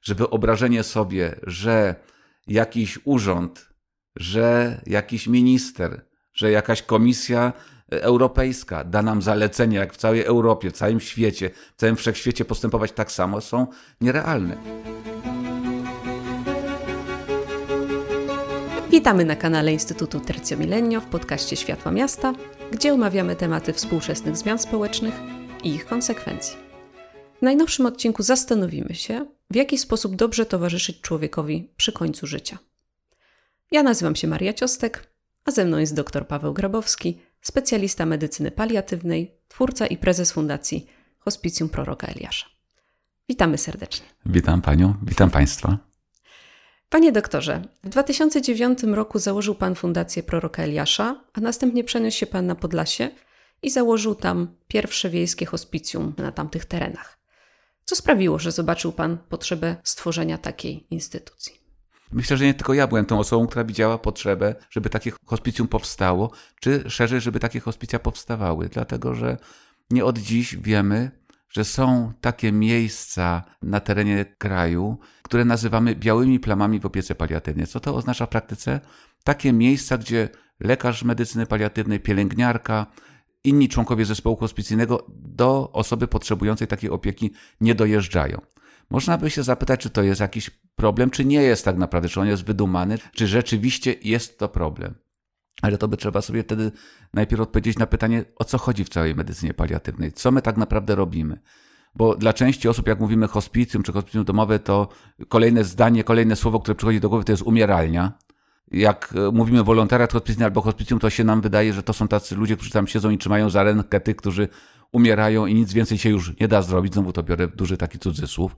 że wyobrażenie sobie, że jakiś urząd, że jakiś minister, że jakaś komisja europejska da nam zalecenie, jak w całej Europie, w całym świecie, w całym wszechświecie postępować tak samo, są nierealne. Witamy na kanale Instytutu Tercio Milenio w podcaście Światła Miasta, gdzie omawiamy tematy współczesnych zmian społecznych i ich konsekwencji. W najnowszym odcinku zastanowimy się, w jaki sposób dobrze towarzyszyć człowiekowi przy końcu życia. Ja nazywam się Maria Ciostek, a ze mną jest dr Paweł Grabowski, specjalista medycyny paliatywnej, twórca i prezes Fundacji Hospicjum Proroka Eliasza. Witamy serdecznie. Witam panią, witam państwa. Panie doktorze, w 2009 roku założył pan Fundację Proroka Eliasza, a następnie przeniósł się pan na Podlasie i założył tam pierwsze wiejskie hospicjum na tamtych terenach. Co sprawiło, że zobaczył pan potrzebę stworzenia takiej instytucji? Myślę, że nie tylko ja byłem tą osobą, która widziała potrzebę, żeby takie hospicjum powstało, czy szerzej, żeby takie hospicja powstawały, dlatego że nie od dziś wiemy, że są takie miejsca na terenie kraju, które nazywamy białymi plamami w opiece paliatywnej. Co to oznacza w praktyce? Takie miejsca, gdzie lekarz medycyny paliatywnej, pielęgniarka, inni członkowie zespołu hospicyjnego do osoby potrzebującej takiej opieki nie dojeżdżają. Można by się zapytać, czy to jest jakiś problem, czy nie jest tak naprawdę, czy on jest wydumany, czy rzeczywiście jest to problem. Ale to by trzeba sobie wtedy najpierw odpowiedzieć na pytanie, o co chodzi w całej medycynie paliatywnej, co my tak naprawdę robimy. Bo dla części osób, jak mówimy hospicjum czy hospicjum domowe, to kolejne zdanie, kolejne słowo, które przychodzi do głowy, to jest umieralnia. Jak e, mówimy wolontariat hospicjum albo hospicjum, to się nam wydaje, że to są tacy ludzie, którzy tam siedzą i trzymają za rękę tych, którzy umierają i nic więcej się już nie da zrobić. Znowu to biorę duży taki cudzysłów.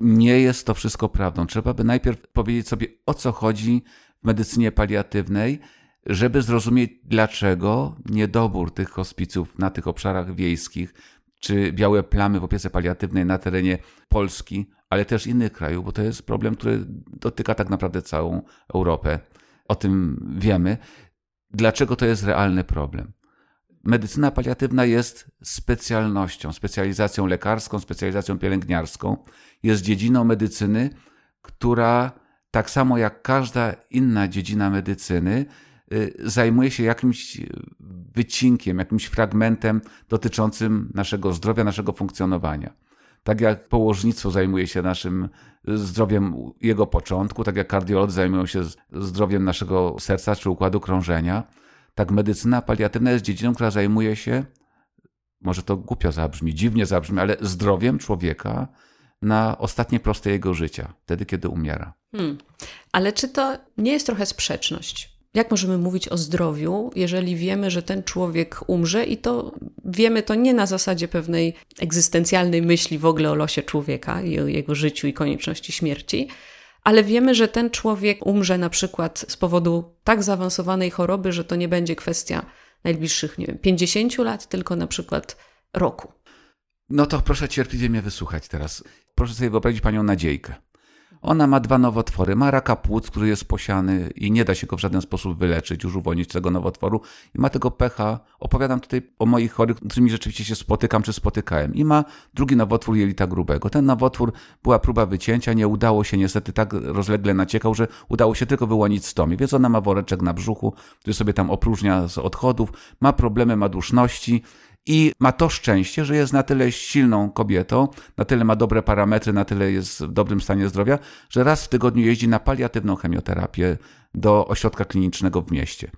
Nie jest to wszystko prawdą. Trzeba by najpierw powiedzieć sobie, o co chodzi w medycynie paliatywnej, żeby zrozumieć, dlaczego niedobór tych hospicjów na tych obszarach wiejskich, czy białe plamy w opiece paliatywnej na terenie Polski, ale też innych krajów, bo to jest problem, który dotyka tak naprawdę całą Europę. O tym wiemy. Dlaczego to jest realny problem? Medycyna paliatywna jest specjalnością, specjalizacją lekarską, specjalizacją pielęgniarską. Jest dziedziną medycyny, która tak samo jak każda inna dziedzina medycyny, y, zajmuje się jakimś wycinkiem, jakimś fragmentem dotyczącym naszego zdrowia, naszego funkcjonowania. Tak jak położnictwo zajmuje się naszym zdrowiem jego początku, tak jak kardiolodzy zajmują się zdrowiem naszego serca czy układu krążenia, tak medycyna paliatywna jest dziedziną, która zajmuje się, może to głupio zabrzmi, dziwnie zabrzmi, ale zdrowiem człowieka na ostatniej prostej jego życia, wtedy, kiedy umiera. Hmm. Ale czy to nie jest trochę sprzeczność? Jak możemy mówić o zdrowiu, jeżeli wiemy, że ten człowiek umrze i to wiemy to nie na zasadzie pewnej egzystencjalnej myśli w ogóle o losie człowieka i o jego życiu i konieczności śmierci, ale wiemy, że ten człowiek umrze na przykład z powodu tak zaawansowanej choroby, że to nie będzie kwestia najbliższych, nie wiem, 50 lat, tylko na przykład roku. No to proszę cierpliwie mnie wysłuchać teraz. Proszę sobie wyobrazić panią Nadziejkę. Ona ma dwa nowotwory. Ma raka płuc, który jest posiany i nie da się go w żaden sposób wyleczyć, już uwolnić tego nowotworu. I ma tego pecha. Opowiadam tutaj o moich chorych, którymi rzeczywiście się spotykam czy spotykałem. I ma drugi nowotwór jelita grubego. Ten nowotwór była próba wycięcia, nie udało się niestety tak rozlegle naciekał, że udało się tylko wyłonić stomię. Więc ona ma woreczek na brzuchu, który sobie tam opróżnia z odchodów, ma problemy, ma duszności i ma to szczęście, że jest na tyle silną kobietą, na tyle ma dobre parametry, na tyle jest w dobrym stanie zdrowia, że raz w tygodniu jeździ na paliatywną chemioterapię do ośrodka klinicznego w mieście.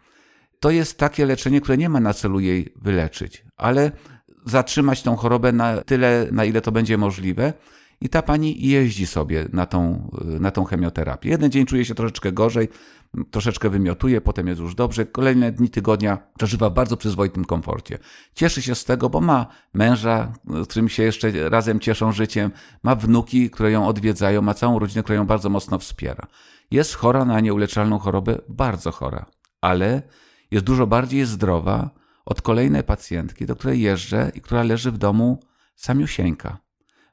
To jest takie leczenie, które nie ma na celu jej wyleczyć, ale zatrzymać tą chorobę na tyle, na ile to będzie możliwe, i ta pani jeździ sobie na tą, na tą chemioterapię. Jeden dzień czuje się troszeczkę gorzej, troszeczkę wymiotuje, potem jest już dobrze. Kolejne dni tygodnia przeżywa w bardzo przyzwoitym komforcie. Cieszy się z tego, bo ma męża, z którym się jeszcze razem cieszą życiem, ma wnuki, które ją odwiedzają, ma całą rodzinę, która ją bardzo mocno wspiera. Jest chora na nieuleczalną chorobę, bardzo chora, ale jest dużo bardziej zdrowa od kolejnej pacjentki, do której jeżdżę i która leży w domu samiusieńka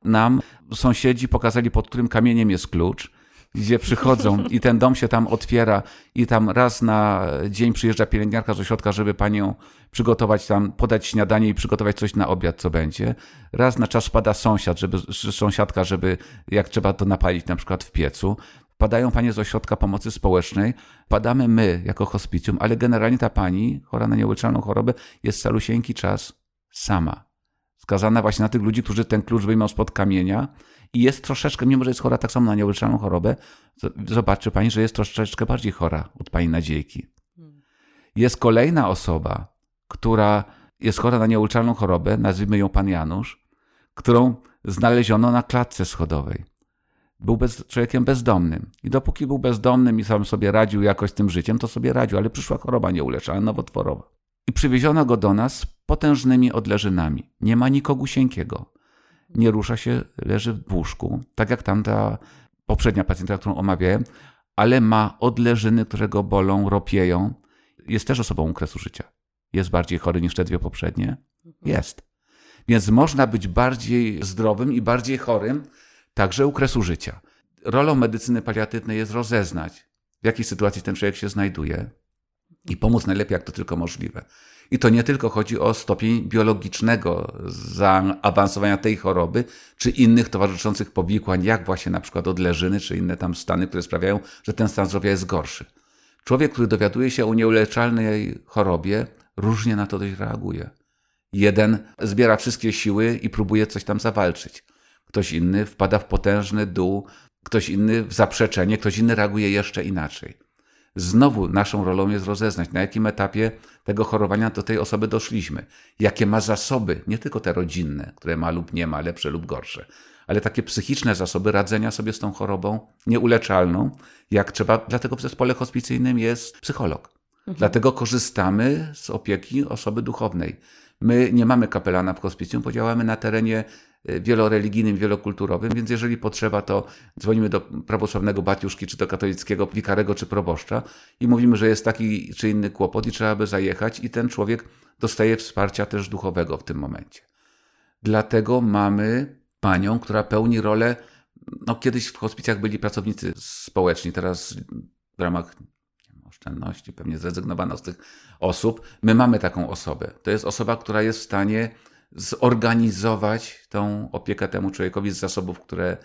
nam sąsiedzi pokazali, pod którym kamieniem jest klucz. Gdzie przychodzą i ten dom się tam otwiera i tam raz na dzień przyjeżdża pielęgniarka z ośrodka, żeby panią przygotować tam, podać śniadanie i przygotować coś na obiad, co będzie. Raz na czas wpada sąsiad, żeby, sąsiadka, żeby jak trzeba to napalić na przykład w piecu. Padają panie z ośrodka pomocy społecznej, padamy my jako hospicjum, ale generalnie ta pani, chora na nieuleczalną chorobę, jest calusieńki czas sama. Skazana właśnie na tych ludzi, którzy ten klucz wyjmą spod kamienia i jest troszeczkę, mimo że jest chora tak samo na nieuleczalną chorobę, zobaczy pani, że jest troszeczkę bardziej chora od pani nadziejki. Jest kolejna osoba, która jest chora na nieuleczalną chorobę, nazwijmy ją pan Janusz, którą znaleziono na klatce schodowej. Był bez, człowiekiem bezdomnym. I dopóki był bezdomnym i sam sobie radził jakoś tym życiem, to sobie radził, ale przyszła choroba nieuleczalna, nowotworowa. I przywieziono go do nas potężnymi odleżynami. Nie ma nikogusieńkiego nie rusza się, leży w łóżku, tak jak tamta poprzednia pacjentka, którą omawiałem, ale ma odleżyny, które go bolą, ropieją. Jest też osobą u kresu życia. Jest bardziej chory niż te dwie poprzednie? Mhm. Jest. Więc można być bardziej zdrowym i bardziej chorym także u kresu życia. Rolą medycyny paliatywnej jest rozeznać, w jakiej sytuacji ten człowiek się znajduje i pomóc najlepiej, jak to tylko możliwe. I to nie tylko chodzi o stopień biologicznego zaawansowania tej choroby, czy innych towarzyszących powikłań, jak właśnie na przykład odleżyny, czy inne tam stany, które sprawiają, że ten stan zdrowia jest gorszy. Człowiek, który dowiaduje się o nieuleczalnej chorobie, różnie na to dość reaguje. Jeden zbiera wszystkie siły i próbuje coś tam zawalczyć. Ktoś inny wpada w potężny dół, ktoś inny w zaprzeczenie, ktoś inny reaguje jeszcze inaczej. Znowu naszą rolą jest rozeznać, na jakim etapie tego chorowania do tej osoby doszliśmy, jakie ma zasoby, nie tylko te rodzinne, które ma lub nie ma, lepsze lub gorsze, ale takie psychiczne zasoby radzenia sobie z tą chorobą nieuleczalną, jak trzeba. Dlatego w zespole hospicyjnym jest psycholog. Mhm. Dlatego korzystamy z opieki osoby duchownej. My nie mamy kapelana w hospicjum, podziałamy na terenie wieloreligijnym, wielokulturowym, więc jeżeli potrzeba, to dzwonimy do prawosławnego Batiuszki, czy do katolickiego wikarego, czy proboszcza i mówimy, że jest taki czy inny kłopot i trzeba by zajechać i ten człowiek dostaje wsparcia też duchowego w tym momencie. Dlatego mamy panią, która pełni rolę, no kiedyś w hospicjach byli pracownicy społeczni, teraz w ramach oszczędności pewnie zrezygnowano z tych osób. My mamy taką osobę. To jest osoba, która jest w stanie zorganizować tą opiekę temu człowiekowi z zasobów, które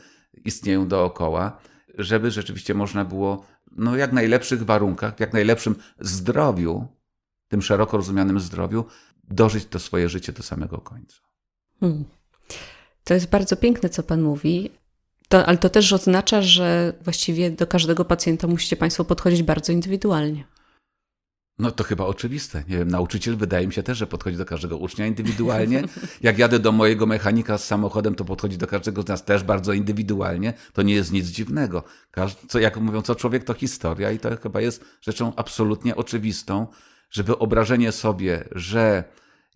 istnieją dookoła, żeby rzeczywiście można było no, jak najlepszych warunkach, w jak najlepszym zdrowiu, tym szeroko rozumianym zdrowiu, dożyć to swoje życie do samego końca. Hmm. To jest bardzo piękne, co Pan mówi, to, ale to też oznacza, że właściwie do każdego pacjenta musicie Państwo podchodzić bardzo indywidualnie. No to chyba oczywiste. Nie wiem, nauczyciel wydaje mi się też, że podchodzi do każdego ucznia indywidualnie. Jak jadę do mojego mechanika z samochodem, to podchodzi do każdego z nas też bardzo indywidualnie. To nie jest nic dziwnego. co, jak mówią, co człowiek, to historia i to chyba jest rzeczą absolutnie oczywistą, że wyobrażenie sobie, że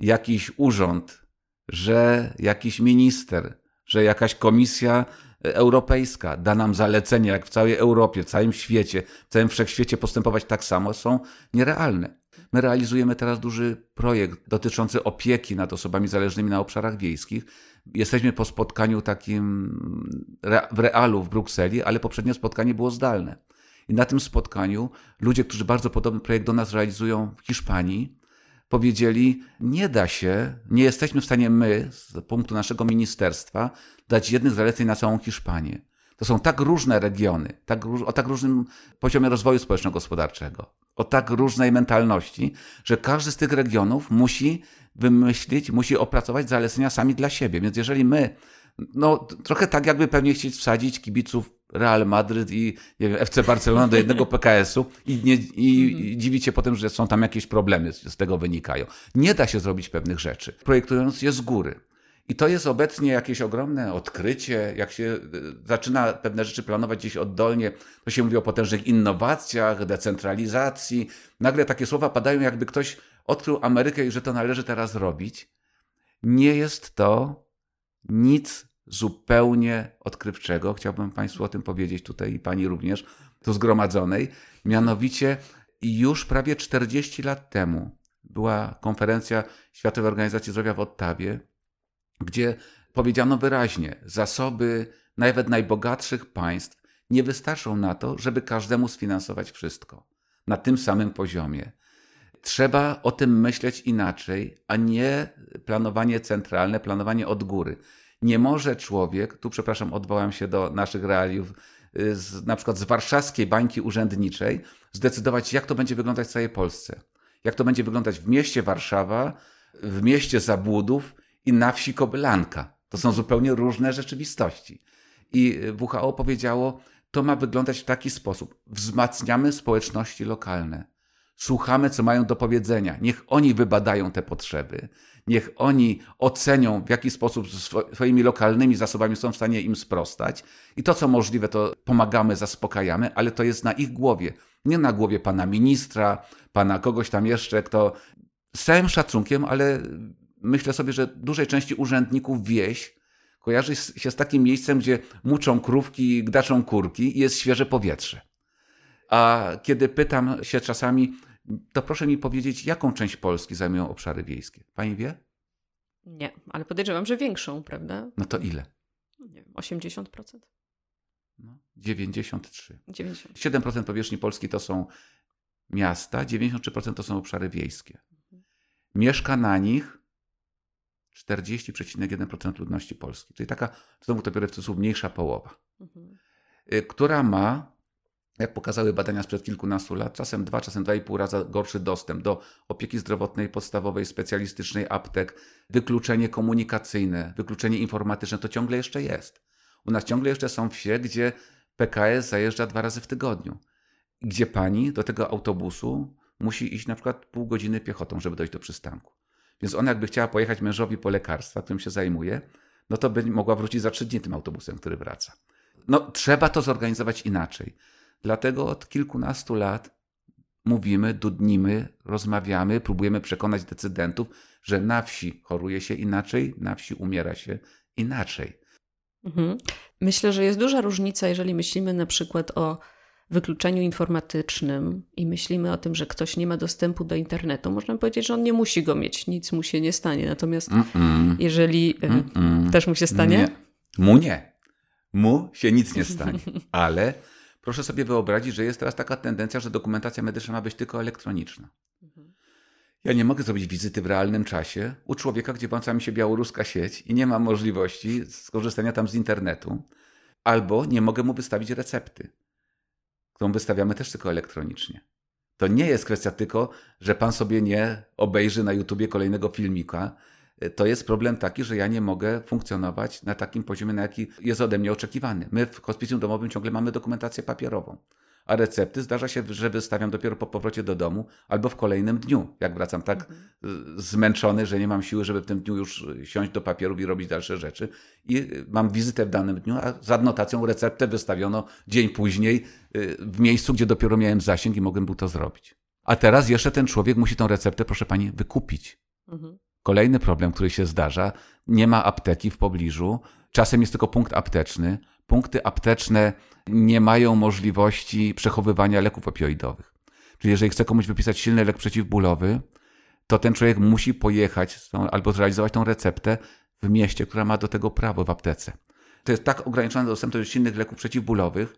jakiś urząd, że jakiś minister, że jakaś komisja europejska da nam zalecenia, jak w całej Europie, w całym świecie, w całym wszechświecie postępować tak samo, są nierealne. My realizujemy teraz duży projekt dotyczący opieki nad osobami zależnymi na obszarach wiejskich. Jesteśmy po spotkaniu takim w realu w Brukseli, ale poprzednie spotkanie było zdalne. I na tym spotkaniu ludzie, którzy bardzo podobny projekt do nas realizują w Hiszpanii, powiedzieli: Nie da się, nie jesteśmy w stanie my, z punktu naszego ministerstwa, dać jednych zaleceń na całą Hiszpanię. To są tak różne regiony, tak, o tak różnym poziomie rozwoju społeczno-gospodarczego, o tak różnej mentalności, że każdy z tych regionów musi wymyślić, musi opracować zalecenia sami dla siebie. Więc jeżeli my, no trochę tak jakby pewnie chcieć wsadzić kibiców Real Madryt i wiem, FC Barcelona do jednego PKS-u i, nie, i, i dziwicie potem, że są tam jakieś problemy z tego wynikają. Nie da się zrobić pewnych rzeczy, projektując je z góry. I to jest obecnie jakieś ogromne odkrycie. Jak się e, zaczyna pewne rzeczy planować gdzieś oddolnie, to się mówi o potężnych innowacjach, decentralizacji. Nagle takie słowa padają, jakby ktoś odkrył Amerykę i że to należy teraz robić. Nie jest to nic zupełnie odkrywczego. Chciałbym Państwu o tym powiedzieć tutaj i Pani również, tu zgromadzonej. Mianowicie już prawie 40 lat temu była konferencja Światowej Organizacji Zdrowia w Ottawie, gdzie powiedziano wyraźnie, zasoby nawet najbogatszych państw nie wystarczą na to, żeby każdemu sfinansować wszystko na tym samym poziomie. Trzeba o tym myśleć inaczej, a nie planowanie centralne, planowanie od góry. Nie może człowiek, tu przepraszam, odwołam się do naszych realiów, y, z, na przykład z warszawskiej bańki urzędniczej, zdecydować, jak to będzie wyglądać w całej Polsce. Jak to będzie wyglądać w mieście Warszawa, w mieście Zabłudów i na wsi Kobylanka. To są zupełnie różne rzeczywistości. I WHO powiedziało, to ma wyglądać w taki sposób. Wzmacniamy społeczności lokalne. Słuchamy, co mają do powiedzenia. Niech oni wybadają te potrzeby. Niech oni ocenią, w jaki sposób swoimi lokalnymi zasobami są w stanie im sprostać. I to, co możliwe, to pomagamy, zaspokajamy, ale to jest na ich głowie. Nie na głowie pana ministra, pana kogoś tam jeszcze, kto z całym szacunkiem, ale myślę sobie, że dużej części urzędników wieś kojarzy się z takim miejscem, gdzie muczą krówki, gdaczą kurki i jest świeże powietrze. A kiedy pytam się czasami, to proszę mi powiedzieć, jaką część Polski zajmują obszary wiejskie? Pani wie? Nie, ale podejrzewam, że większą, prawda? No to ile? Nie wiem, 80%? No, 93. 90. 7% powierzchni Polski to są miasta, 93% to są obszary wiejskie. Mhm. Mieszka na nich 40,1% ludności Polski. Czyli taka, znowu to biorę w cudzysłów, mniejsza połowa, mhm. Y, która ma, jak pokazały badania sprzed kilkunastu lat, czasem dwa, czasem dwa i pół razy gorszy dostęp do opieki zdrowotnej, podstawowej, specjalistycznej, aptek, wykluczenie komunikacyjne, wykluczenie informatyczne, to ciągle jeszcze jest. U nas ciągle jeszcze są wsie, gdzie PKS zajeżdża dwa razy w tygodniu, gdzie pani do tego autobusu musi iść na przykład pół godziny piechotą, żeby dojść do przystanku. Więc ona jakby chciała pojechać mężowi po lekarstwa, którym się zajmuje, no to by mogła wrócić za trzy dni tym autobusem, który wraca. No trzeba to zorganizować inaczej. Dlatego od kilkunastu lat mówimy, dudnimy, rozmawiamy, próbujemy przekonać decydentów, że na wsi choruje się inaczej, na wsi umiera się inaczej. Mhm. Myślę, że jest duża różnica, jeżeli myślimy na przykład o wykluczeniu informatycznym i myślimy o tym, że ktoś nie ma dostępu do internetu, można powiedzieć, że on nie musi go mieć, nic mu się nie stanie. Natomiast mm -mm. jeżeli mm też mu się stanie? Nie. Mu nie. Mu się nic nie stanie. Ale proszę sobie wyobrazić, że jest teraz taka tendencja, że dokumentacja medyczna ma być tylko elektroniczna. Ja nie mogę zrobić wizyty w realnym czasie u człowieka, gdzie włącza mi się białoruska sieć i nie mam możliwości skorzystania tam z internetu, albo nie mogę mu wystawić recepty którą wystawiamy też tylko elektronicznie. To nie jest kwestia tylko, że pan sobie nie obejrzy na YouTubie kolejnego filmika. To jest problem taki, że ja nie mogę funkcjonować na takim poziomie, na jaki jest ode mnie oczekiwany. My w hospicjum domowym ciągle mamy dokumentację papierową a recepty zdarza się, że wystawiam dopiero po powrocie do domu albo w kolejnym dniu, jak wracam tak mhm. zmęczony, że nie mam siły, żeby w tym dniu już siąść do papierów i robić dalsze rzeczy. I mam wizytę w danym dniu, a z adnotacją receptę wystawiono dzień później y, w miejscu, gdzie dopiero miałem zasięg i mogłem był to zrobić. A teraz jeszcze ten człowiek musi tą receptę, proszę pani, wykupić. Mhm. Kolejny problem, który się zdarza, nie ma apteki w pobliżu, czasem jest tylko punkt apteczny. Punkty apteczne nie mają możliwości przechowywania leków opioidowych. Czyli jeżeli chce komuś wypisać silny lek przeciwbólowy, to ten człowiek musi pojechać albo zrealizować tą receptę w mieście, która ma do tego prawo w aptece. To jest tak ograniczona dostępność silnych leków przeciwbólowych,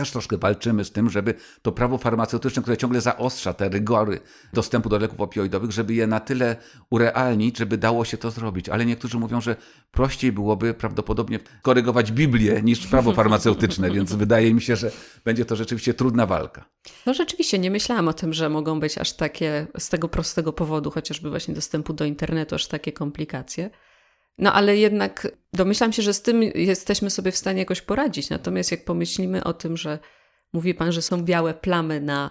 też troszkę walczymy z tym, żeby to prawo farmaceutyczne, które ciągle zaostrza te rygory dostępu do leków opioidowych, żeby je na tyle urealnić, żeby dało się to zrobić. Ale niektórzy mówią, że prościej byłoby prawdopodobnie korygować Biblię niż prawo farmaceutyczne, więc wydaje mi się, że będzie to rzeczywiście trudna walka. No rzeczywiście, nie myślałam o tym, że mogą być aż takie, z tego prostego powodu, chociażby właśnie dostępu do internetu, aż takie komplikacje. No ale jednak domyślam się, że z tym jesteśmy sobie w stanie jakoś poradzić. Natomiast jak pomyślimy o tym, że mówi Pan, że są białe plamy na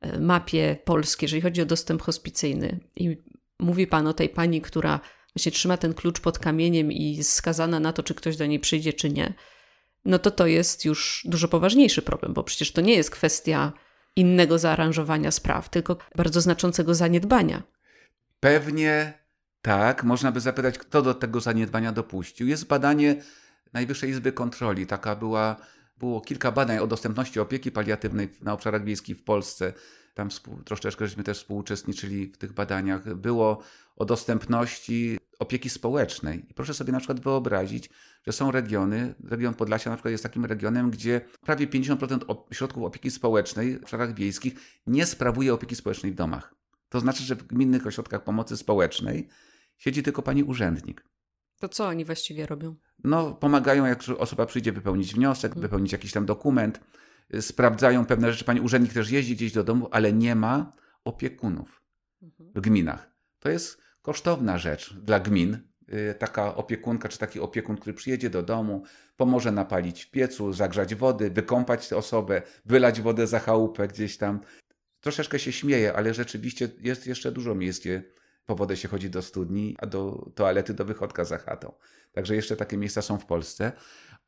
e, mapie Polski, jeżeli chodzi o dostęp hospicyjny i mówi Pan o tej pani, która właśnie trzyma ten klucz pod kamieniem i jest skazana na to, czy ktoś do niej przyjdzie, czy nie, no to to jest już dużo poważniejszy problem, bo przecież to nie jest kwestia innego zaaranżowania spraw, tylko bardzo znaczącego zaniedbania. Pewnie tak, można by zapytać, kto do tego zaniedbania dopuścił. Jest badanie Najwyższej Izby Kontroli. Taka była było kilka badań o dostępności opieki paliatywnej na obszarach wiejskich w Polsce. Tam współ, troszeczkę żeśmy też współuczestniczyli w tych badaniach. Było o dostępności opieki społecznej. I proszę sobie na przykład wyobrazić, że są regiony, region Podlasia na przykład jest takim regionem, gdzie prawie 50% środków opieki społecznej w obszarach wiejskich nie sprawuje opieki społecznej w domach. To znaczy, że w gminnych ośrodkach pomocy społecznej siedzi tylko pani urzędnik. To co oni właściwie robią? No, pomagają, jak osoba przyjdzie wypełnić wniosek, hmm. wypełnić jakiś tam dokument, sprawdzają pewne rzeczy. Pani urzędnik też jeździ gdzieś do domu, ale nie ma opiekunów mhm. w gminach. To jest kosztowna rzecz dla gmin. Y, taka opiekunka czy taki opiekun, który przyjedzie do domu, pomoże napalić w piecu, zagrzać wody, wykąpać tę osobę, wylać wodę za chałupę gdzieś tam. Troszeczkę się śmieję, ale rzeczywiście jest jeszcze dużo miejsc, gdzie po wodę się chodzi do studni, a do toalety, do wychodka za chatą. Także jeszcze takie miejsca są w Polsce,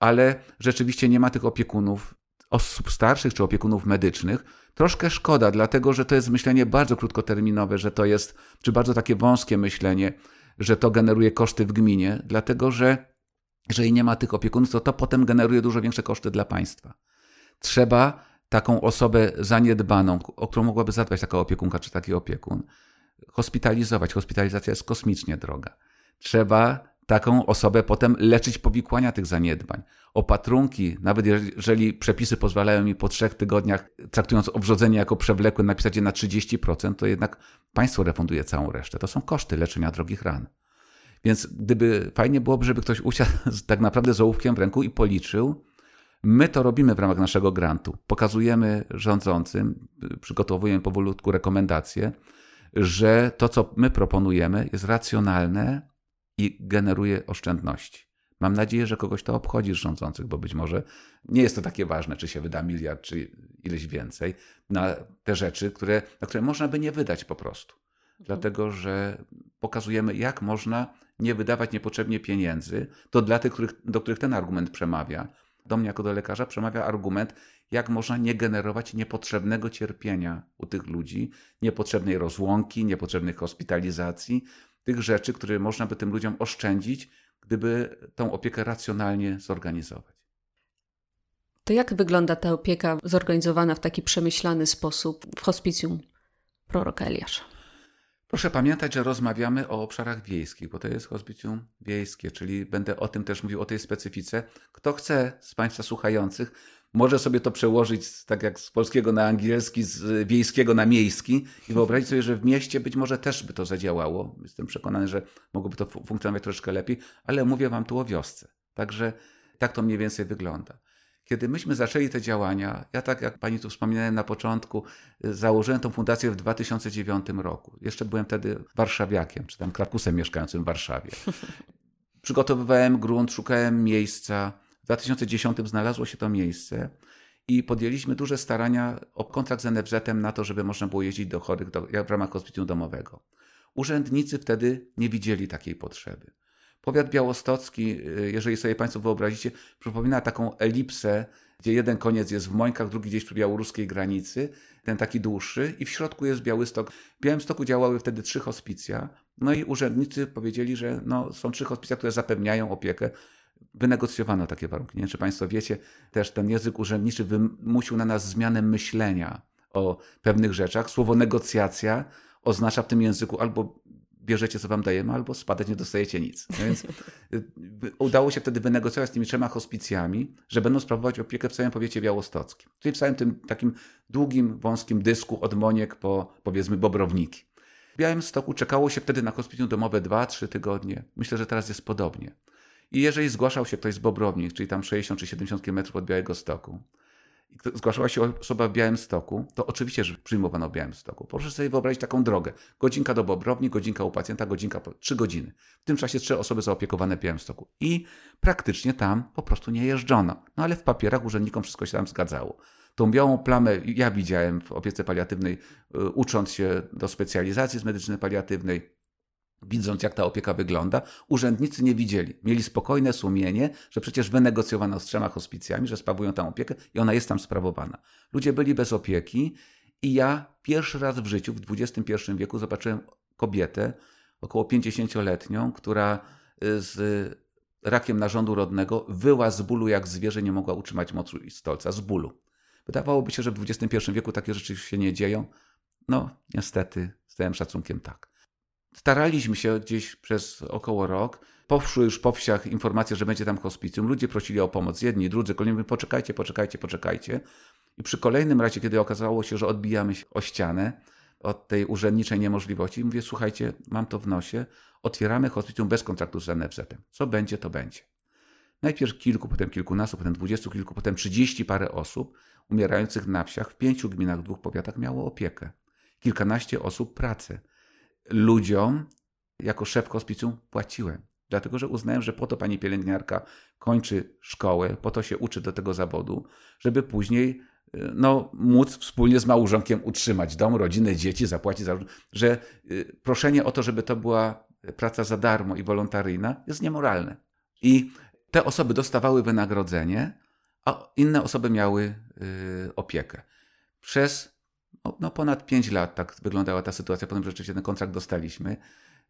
ale rzeczywiście nie ma tych opiekunów osób starszych czy opiekunów medycznych. Troszkę szkoda, dlatego że to jest myślenie bardzo krótkoterminowe, że to jest, czy bardzo takie wąskie myślenie, że to generuje koszty w gminie, dlatego że jeżeli nie ma tych opiekunów, to to potem generuje dużo większe koszty dla państwa. Trzeba taką osobę zaniedbaną, o którą mogłaby zadbać taka opiekunka czy taki opiekun, hospitalizować. Hospitalizacja jest kosmicznie droga. Trzeba taką osobę potem leczyć powikłania tych zaniedbań. Opatrunki, nawet jeżeli przepisy pozwalają mi po trzech tygodniach, traktując obrodzenie jako przewlekłe, napisać je na 30%, to jednak państwo refunduje całą resztę. To są koszty leczenia drogich ran. Więc gdyby fajnie byłoby, żeby ktoś usiadł tak naprawdę z ołówkiem w ręku i policzył, My to robimy w ramach naszego grantu. Pokazujemy rządzącym, przygotowujemy powolutku rekomendacje, że to, co my proponujemy, jest racjonalne i generuje oszczędności. Mam nadzieję, że kogoś to obchodzi z rządzących, bo być może nie jest to takie ważne, czy się wyda miliard, czy ileś więcej, na te rzeczy, które, na które można by nie wydać po prostu. Mhm. Dlatego, że pokazujemy, jak można nie wydawać niepotrzebnie pieniędzy. To dla tych, których, do których ten argument przemawia. Do mnie, jako do lekarza, przemawia argument, jak można nie generować niepotrzebnego cierpienia u tych ludzi, niepotrzebnej rozłąki, niepotrzebnych hospitalizacji, tych rzeczy, które można by tym ludziom oszczędzić, gdyby tą opiekę racjonalnie zorganizować. To jak wygląda ta opieka zorganizowana w taki przemyślany sposób w hospicjum proroka Eliasza? Proszę pamiętać, że rozmawiamy o obszarach wiejskich, bo to jest hospicjum wiejskie, czyli będę o tym też mówił, o tej specyfice. Kto chce z Państwa słuchających, może sobie to przełożyć tak jak z polskiego na angielski, z wiejskiego na miejski i wyobrazić sobie, że w mieście być może też by to zadziałało. Jestem przekonany, że mogłoby to funkcjonować troszeczkę lepiej, ale mówię wam tu o wiosce. Także tak to mniej więcej wygląda. Kiedy myśmy zaczęli te działania, ja tak jak pani tu wspominałem na początku, założyłem tą fundację w 2009 roku. Jeszcze byłem wtedy warszawiakiem, czy tam krakusem mieszkającym w Warszawie. Przygotowywałem grunt, szukałem miejsca, w 2010 znalazło się to miejsce i podjęliśmy duże starania o kontrakt z NFZ-em na to, żeby można było jeździć do chorych do, w ramach hospicjum domowego. Urzędnicy wtedy nie widzieli takiej potrzeby. Powiat białostocki, y, jeżeli sobie Państwo wyobrazicie, przypomina taką elipsę, gdzie jeden koniec jest w Mońkach, drugi gdzieś przy białoruskiej granicy, ten taki dłuższy i w środku jest Białystok. W Białymstoku działały wtedy trzy hospicja, no i urzędnicy powiedzieli, że no, są trzy hospicja, które zapewniają opiekę wynegocjowano takie warunki. Nie wiem, czy Państwo wiecie, też ten język urzędniczy wymusił na nas zmianę myślenia o pewnych rzeczach. Słowo negocjacja oznacza w tym języku albo bierzecie, co wam dajemy, albo spadać, nie dostajecie nic. No więc y, udało się wtedy wynegocjować z tymi trzema hospicjami, że będą sprawować opiekę w całym powiecie białostockim. Czyli w całym tym takim długim, wąskim dysku od Moniek po, powiedzmy, Bobrowniki. W Białymstoku czekało się wtedy na hospicjum domowe 2-3 tygodnie. Myślę, że teraz jest podobnie. I jeżeli zgłaszał się ktoś z Bobrownik, czyli tam 60 czy 70 km od Białego Stoku, zgłaszała się osoba w Białym Stoku, to oczywiście, że przyjmowano w Białym Stoku. Proszę sobie wyobrazić taką drogę. Godzinka do Bobrowni, godzinka u pacjenta, godzinka, trzy godziny. W tym czasie trzy osoby zaopiekowane w Białym Stoku. I praktycznie tam po prostu nie jeżdżono. No ale w papierach urzędnikom wszystko się tam zgadzało. Tą białą plamę ja widziałem w opiece paliatywnej, y, ucząc się do specjalizacji z medycyny paliatywnej widząc jak ta opieka wygląda, urzędnicy nie widzieli. Mieli spokojne sumienie, że przecież wynegocjowano z trzema hospicjami, że sprawują tam opiekę i ona jest tam sprawowana. Ludzie byli bez opieki i ja pierwszy raz w życiu, w XXI wieku, zobaczyłem kobietę, około 50-letnią, która y, z rakiem narządu rodnego, wyła z bólu jak zwierzę, nie mogła utrzymać mocu i stolca, z bólu. Wydawałoby się, że w XXI wieku takie rzeczy się nie dzieją. No, niestety, z całym szacunkiem tak. Staraliśmy się gdzieś przez około rok. Poszły już po wsiach informacje, że będzie tam hospicjum. Ludzie prosili o pomoc. Jedni, drudzy, kolejni mówią, poczekajcie, poczekajcie, poczekajcie. I przy kolejnym razie, kiedy okazało się, że odbijamy się o ścianę od tej urzędniczej niemożliwości, mówię, słuchajcie, mam to w nosie, otwieramy hospicjum bez kontraktu z NFZ-em. Co będzie, to będzie. Najpierw kilku, potem kilkunastu, potem dwudziestu kilku, potem trzydzieści parę osób umierających na wsiach w pięciu gminach, w dwóch powiatach miało opiekę. Kilkanaście osób pracę. Ludziom jako szef hospicjum płaciłem. Dlatego, że uznałem, że po to pani pielęgniarka kończy szkołę, po to się uczy do tego zawodu, żeby później no, móc wspólnie z małżonkiem utrzymać dom, rodzinę, dzieci, zapłacić za... Że y, proszenie o to, żeby to była praca za darmo i wolontaryjna jest niemoralne. I te osoby dostawały wynagrodzenie, a inne osoby miały y, opiekę. Przez no, no, ponad 5 lat tak wyglądała ta sytuacja, potem rzeczywiście ten kontrakt dostaliśmy,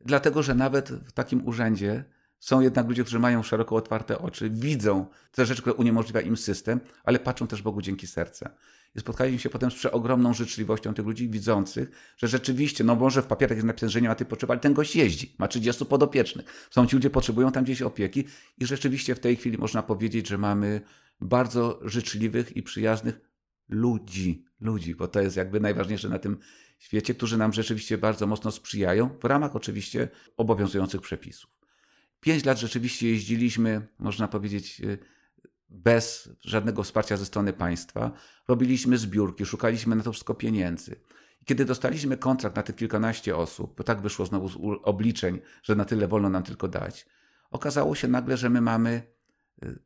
dlatego że nawet w takim urzędzie są jednak ludzie, którzy mają szeroko otwarte oczy, widzą te rzeczy, które uniemożliwia im system, ale patrzą też Bogu dzięki serca. I spotkaliśmy się potem z przeogromną życzliwością tych ludzi widzących, że rzeczywiście, no może w papierach jest napisane, że nie ma tej potrzeby, ale ten gość jeździ, ma 30 podopiecznych. Są ci ludzie, potrzebują tam gdzieś opieki i rzeczywiście w tej chwili można powiedzieć, że mamy bardzo życzliwych i przyjaznych ludzi, ludzi, bo to jest jakby najważniejsze na tym świecie, którzy nam rzeczywiście bardzo mocno sprzyjają, w ramach oczywiście obowiązujących przepisów. Pięć lat rzeczywiście jeździliśmy, można powiedzieć, y, bez żadnego wsparcia ze strony państwa. Robiliśmy zbiórki, szukaliśmy na to wszystko pieniędzy. Kiedy dostaliśmy kontrakt na te kilkanaście osób, bo tak wyszło znowu z obliczeń, że na tyle wolno nam tylko dać, okazało się nagle, że my mamy y,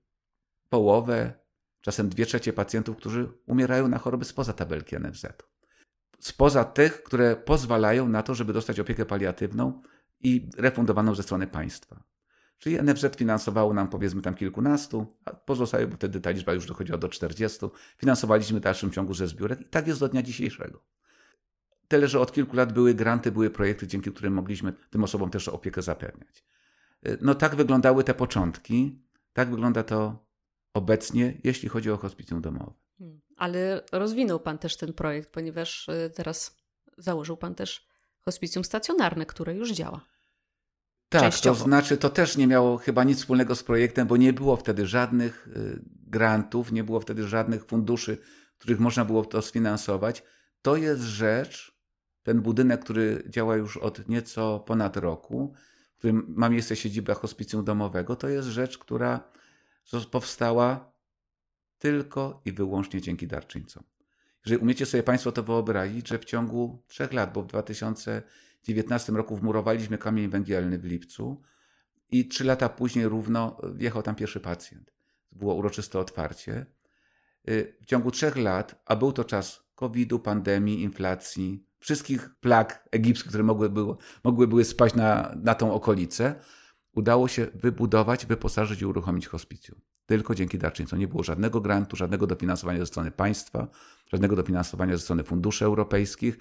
połowę, czasem dwie trzecie pacjentów, którzy umierają na choroby spoza tabelki NFZ. Spoza tych, które pozwalają na to, żeby dostać opiekę paliatywną i refundowaną ze strony państwa. Czyli NFZ finansowało nam powiedzmy tam kilkunastu, a pozostałe, bo wtedy ta liczba już dochodziła do 40, finansowaliśmy w dalszym ciągu ze zbiórek i tak jest do dnia dzisiejszego. Tyle, że od kilku lat były granty, były projekty, dzięki którym mogliśmy tym osobom też opiekę zapewniać. No tak wyglądały te początki, tak wygląda to obecnie, jeśli chodzi o hospicjum domowe. Hmm. Ale rozwinął Pan też ten projekt, ponieważ y, teraz założył Pan też hospicjum stacjonarne, które już działa. Tak, Częściowo. to znaczy to też nie miało chyba nic wspólnego z projektem, bo nie było wtedy żadnych y, grantów, nie było wtedy żadnych funduszy, których można było to sfinansować. To jest rzecz, ten budynek, który działa już od nieco ponad roku, w którym ma miejsce siedziba hospicjum domowego, to jest rzecz, która powstała tylko i wyłącznie dzięki darczyńcom. Jeżeli umiecie sobie Państwo to wyobrazić, że w ciągu trzech lat, bo w 2000 2019 roku wmurowaliśmy kamień węgielny w lipcu i trzy lata później równo wjechał tam pierwszy pacjent. Było uroczyste otwarcie. Y, w ciągu trzech lat, a był to czas COVID-u, pandemii, inflacji, wszystkich plag egipskich, które mogły, było, mogły były spaść na, na tą okolicę, udało się wybudować, wyposażyć i uruchomić hospicjum. Tylko dzięki darczyńcom. Nie było żadnego grantu, żadnego dofinansowania ze strony państwa, żadnego dofinansowania ze strony funduszy europejskich.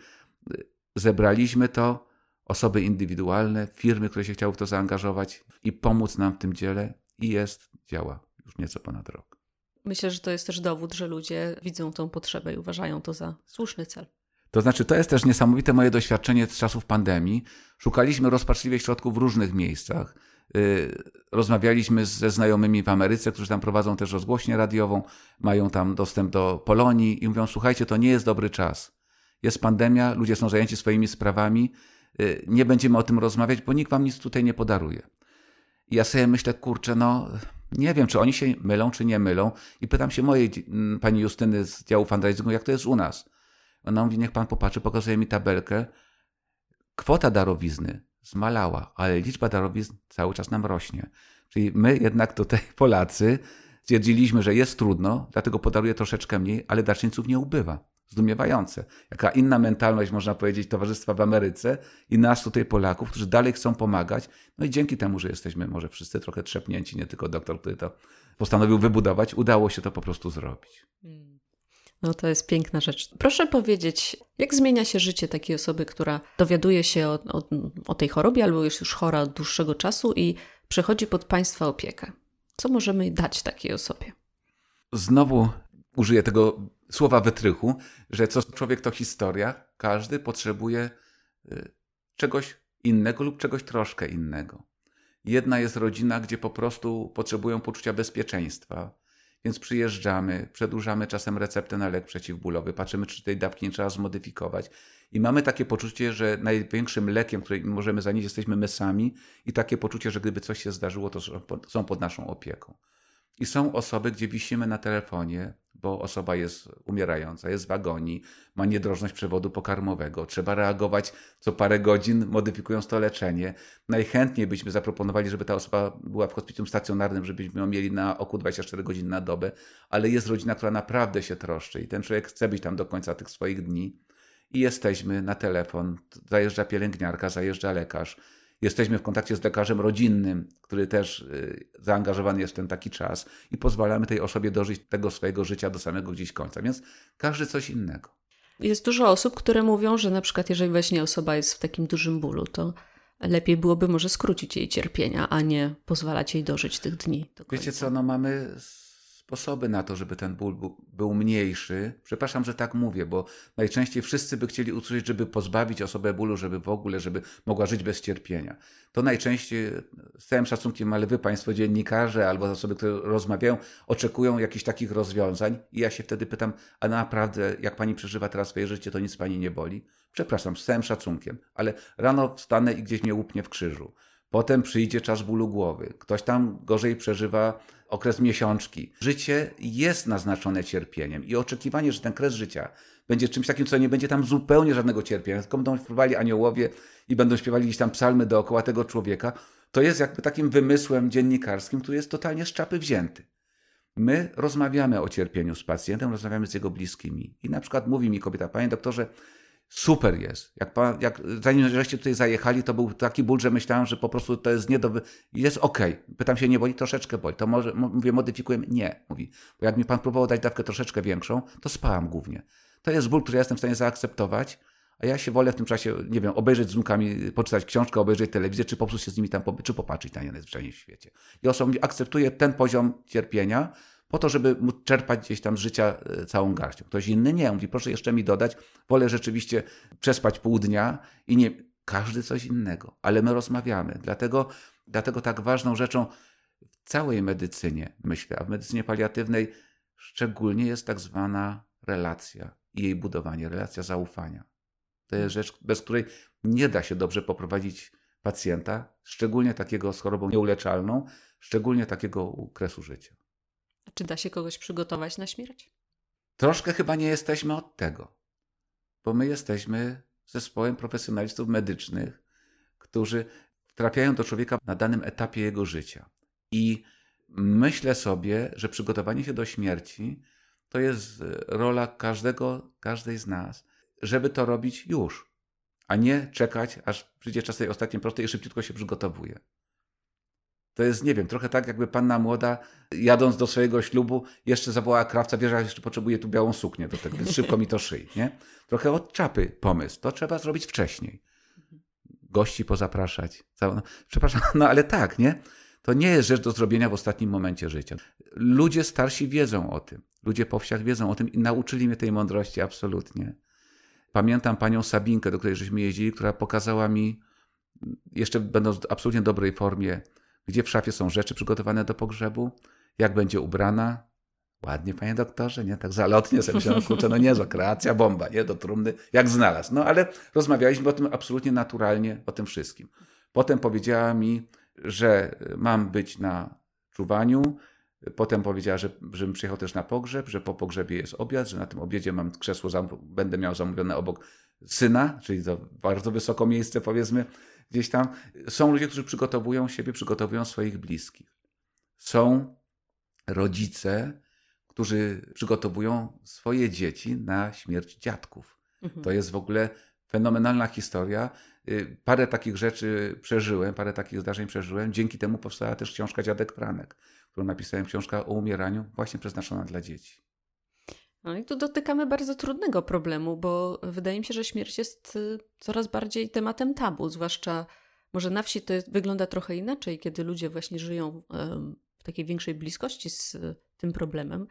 Zebraliśmy to osoby indywidualne, firmy, które się chciały w to zaangażować i pomóc nam w tym dziele i jest, działa już nieco ponad rok. Myślę, że to jest też dowód, że ludzie widzą tą potrzebę i uważają to za słuszny cel. To znaczy, to jest też niesamowite moje doświadczenie z czasów pandemii. Szukaliśmy rozpaczliwych środków w różnych miejscach. Y, rozmawialiśmy ze znajomymi w Ameryce, którzy tam prowadzą też rozgłośnię radiową, mają tam dostęp do Polonii i mówią: Słuchajcie, to nie jest dobry czas. Jest pandemia, ludzie są zajęci swoimi sprawami, Y, nie będziemy o tym rozmawiać, bo nikt wam nic tutaj nie podaruje. I ja sobie myślę, kurczę, no nie wiem, czy oni się mylą, czy nie mylą. I pytam się mojej pani Justyny z działu fundraisingu, jak to jest u nas. Ona mówi, niech pan popatrzy, pokazuje mi tabelkę. Kwota darowizny zmalała, ale liczba darowizn cały czas nam rośnie. Czyli my jednak tutaj, Polacy, stwierdziliśmy, że jest trudno, dlatego podaruje troszeczkę mniej, ale darczyńców nie ubywa zdumiewające. Jaka inna mentalność, można powiedzieć, towarzystwa w Ameryce i nas tutaj Polaków, którzy dalej chcą pomagać. No i dzięki temu, że jesteśmy może wszyscy trochę trzepnięci, nie tylko doktor, który to postanowił wybudować, udało się to po prostu zrobić. Hmm. No to jest piękna rzecz. Proszę powiedzieć, jak zmienia się życie takiej osoby, która dowiaduje się o, o, o tej chorobie albo jest już chora od dłuższego czasu i przechodzi pod Państwa opiekę. Co możemy dać takiej osobie? Znowu użyję tego słowa wytrychu, że co człowiek to historia. Każdy potrzebuje y, czegoś innego lub czegoś troszkę innego. Jedna jest rodzina, gdzie po prostu potrzebują poczucia bezpieczeństwa, więc przyjeżdżamy, przedłużamy czasem receptę na lek przeciwbólowy, patrzymy, czy tej dawki nie trzeba zmodyfikować. I mamy takie poczucie, że największym lekiem, który możemy zanieść, jesteśmy my sami, i takie poczucie, że gdyby coś się zdarzyło, to są pod naszą opieką. I są osoby, gdzie wisimy na telefonie, bo osoba jest umierająca, jest w agonii, ma niedrożność przewodu pokarmowego. Trzeba reagować co parę godzin, modyfikując to leczenie. Najchętniej byśmy zaproponowali, żeby ta osoba była w hospicjum stacjonarnym, żebyśmy ją mieli na oku 24 godziny na dobę, ale jest rodzina, która naprawdę się troszczy i ten człowiek chce być tam do końca tych swoich dni. I jesteśmy na telefon, zajeżdża pielęgniarka, zajeżdża lekarz jesteśmy w kontakcie z lekarzem rodzinnym, który też y, zaangażowany jest w ten taki czas i pozwalamy tej osobie dożyć tego swojego życia do samego gdzieś końca. Więc każdy coś innego. Jest dużo osób, które mówią, że na przykład jeżeli właśnie osoba jest w takim dużym bólu, to lepiej byłoby może skrócić jej cierpienia, a nie pozwalać jej dożyć tych dni. Wiecie co, no mamy sposoby na to, żeby ten ból był mniejszy. Przepraszam, że tak mówię, bo najczęściej wszyscy by chcieli usłyszeć, żeby pozbawić osobę bólu, żeby w ogóle, żeby mogła żyć bez cierpienia. To najczęściej, z całym szacunkiem, ale wy Państwo dziennikarze albo osoby, które rozmawiają, oczekują jakichś takich rozwiązań i ja się wtedy pytam, a naprawdę, jak Pani przeżywa teraz swoje życie, to nic Pani nie boli? Przepraszam, z całym szacunkiem, ale rano wstanę i gdzieś mnie łupnie w krzyżu. Potem przyjdzie czas bólu głowy. Ktoś tam gorzej przeżywa okres miesiączki. Życie jest naznaczone cierpieniem i oczekiwanie, że ten kres życia będzie czymś takim, co nie będzie tam zupełnie żadnego cierpienia, tylko będą śpiewali aniołowie i będą śpiewali gdzieś tam psalmy dookoła tego człowieka, to jest jakby takim wymysłem dziennikarskim, który jest totalnie z czapy wzięty. My rozmawiamy o cierpieniu z pacjentem, rozmawiamy z jego bliskimi. I na przykład mówi mi kobieta, panie doktorze, super jest. Jak, pan, jak zanim żeście tutaj zajechali, to był taki ból, że myślałem, że po prostu to jest nie do... Jest. Okay. Pytam się, nie boli? Troszeczkę boli. To może, mówię, modyfikujemy? Nie, mówi. Bo jak mi pan próbował dać dawkę troszeczkę większą, to spałam głównie. To jest ból, który ja jestem w stanie zaakceptować, a ja się wolę w tym czasie, nie wiem, obejrzeć z wnukami, poczytać książkę, obejrzeć telewizję, czy po prostu się z nimi tam, czy popatrzeć na nie najzwyczajniej w świecie. I osoba akceptuje ten poziom cierpienia, po to, żeby móc czerpać gdzieś tam z życia e, całą garścią. Ktoś inny nie. Mówi, proszę jeszcze mi dodać, wolę rzeczywiście przespać pół dnia i nie... Każdy coś innego, ale my rozmawiamy. Dlatego, dlatego tak ważną rzeczą w całej medycynie, myślę, a w medycynie paliatywnej szczególnie jest tak zwana relacja i jej budowanie, relacja zaufania. To jest rzecz, bez której nie da się dobrze poprowadzić pacjenta, szczególnie takiego z chorobą nieuleczalną, szczególnie takiego kresu życia. Czy da się kogoś przygotować na śmierć? Troszkę chyba nie jesteśmy od tego, bo my jesteśmy zespołem profesjonalistów medycznych, którzy trafiają do człowieka na danym etapie jego życia. I myślę sobie, że przygotowanie się do śmierci to jest rola każdego, każdej z nas, żeby to robić już, a nie czekać, aż przyjdzie czas tej ostatniej prostej i szybciutko się przygotowuje. To jest, nie wiem, trochę tak, jakby panna młoda, jadąc do swojego ślubu, jeszcze zawołała krawca, wie, że jeszcze potrzebuje tu białą suknię do tego, więc szybko mi to szyj, nie? Trochę od czapy pomysł. To trzeba zrobić wcześniej. Gości pozapraszać. No, przepraszam, no ale tak, nie? To nie jest rzecz do zrobienia w ostatnim momencie życia. Ludzie starsi wiedzą o tym. Ludzie po wsiach wiedzą o tym i nauczyli mnie tej mądrości absolutnie. Pamiętam panią Sabinkę, do której żeśmy jeździli, która pokazała mi, jeszcze będąc w absolutnie dobrej formie, gdzie w szafie są rzeczy przygotowane do pogrzebu, jak będzie ubrana. Ładnie, panie doktorze, nie? Tak zalotnie sobie myślałem, kurczę, no niezła, kreacja, bomba, nie? Do trumny, jak znalazł. No ale rozmawialiśmy o tym absolutnie naturalnie, o tym wszystkim. Potem powiedziała mi, że mam być na czuwaniu, Potem powiedziała, że, żebym przyjechał też na pogrzeb, że po pogrzebie jest obiad, że na tym obiedzie mam krzesło, będę miał zamówione obok syna, czyli to bardzo wysoko miejsce powiedzmy gdzieś tam. Są ludzie, którzy przygotowują siebie, przygotowują swoich bliskich. Są rodzice, którzy przygotowują swoje dzieci na śmierć dziadków. Mhm. To jest w ogóle fenomenalna historia. Y, parę takich rzeczy przeżyłem, parę takich zdarzeń przeżyłem. Dzięki temu powstała też książka Dziadek Franek, którą napisałem, książka o umieraniu, właśnie przeznaczona dla dzieci. No i tu dotykamy bardzo trudnego problemu, bo wydaje mi się, że śmierć jest y, coraz bardziej tematem tabu, zwłaszcza Może na wsi to jest, wygląda trochę inaczej, kiedy ludzie właśnie żyją w takiej większej bliskości z tym problemem,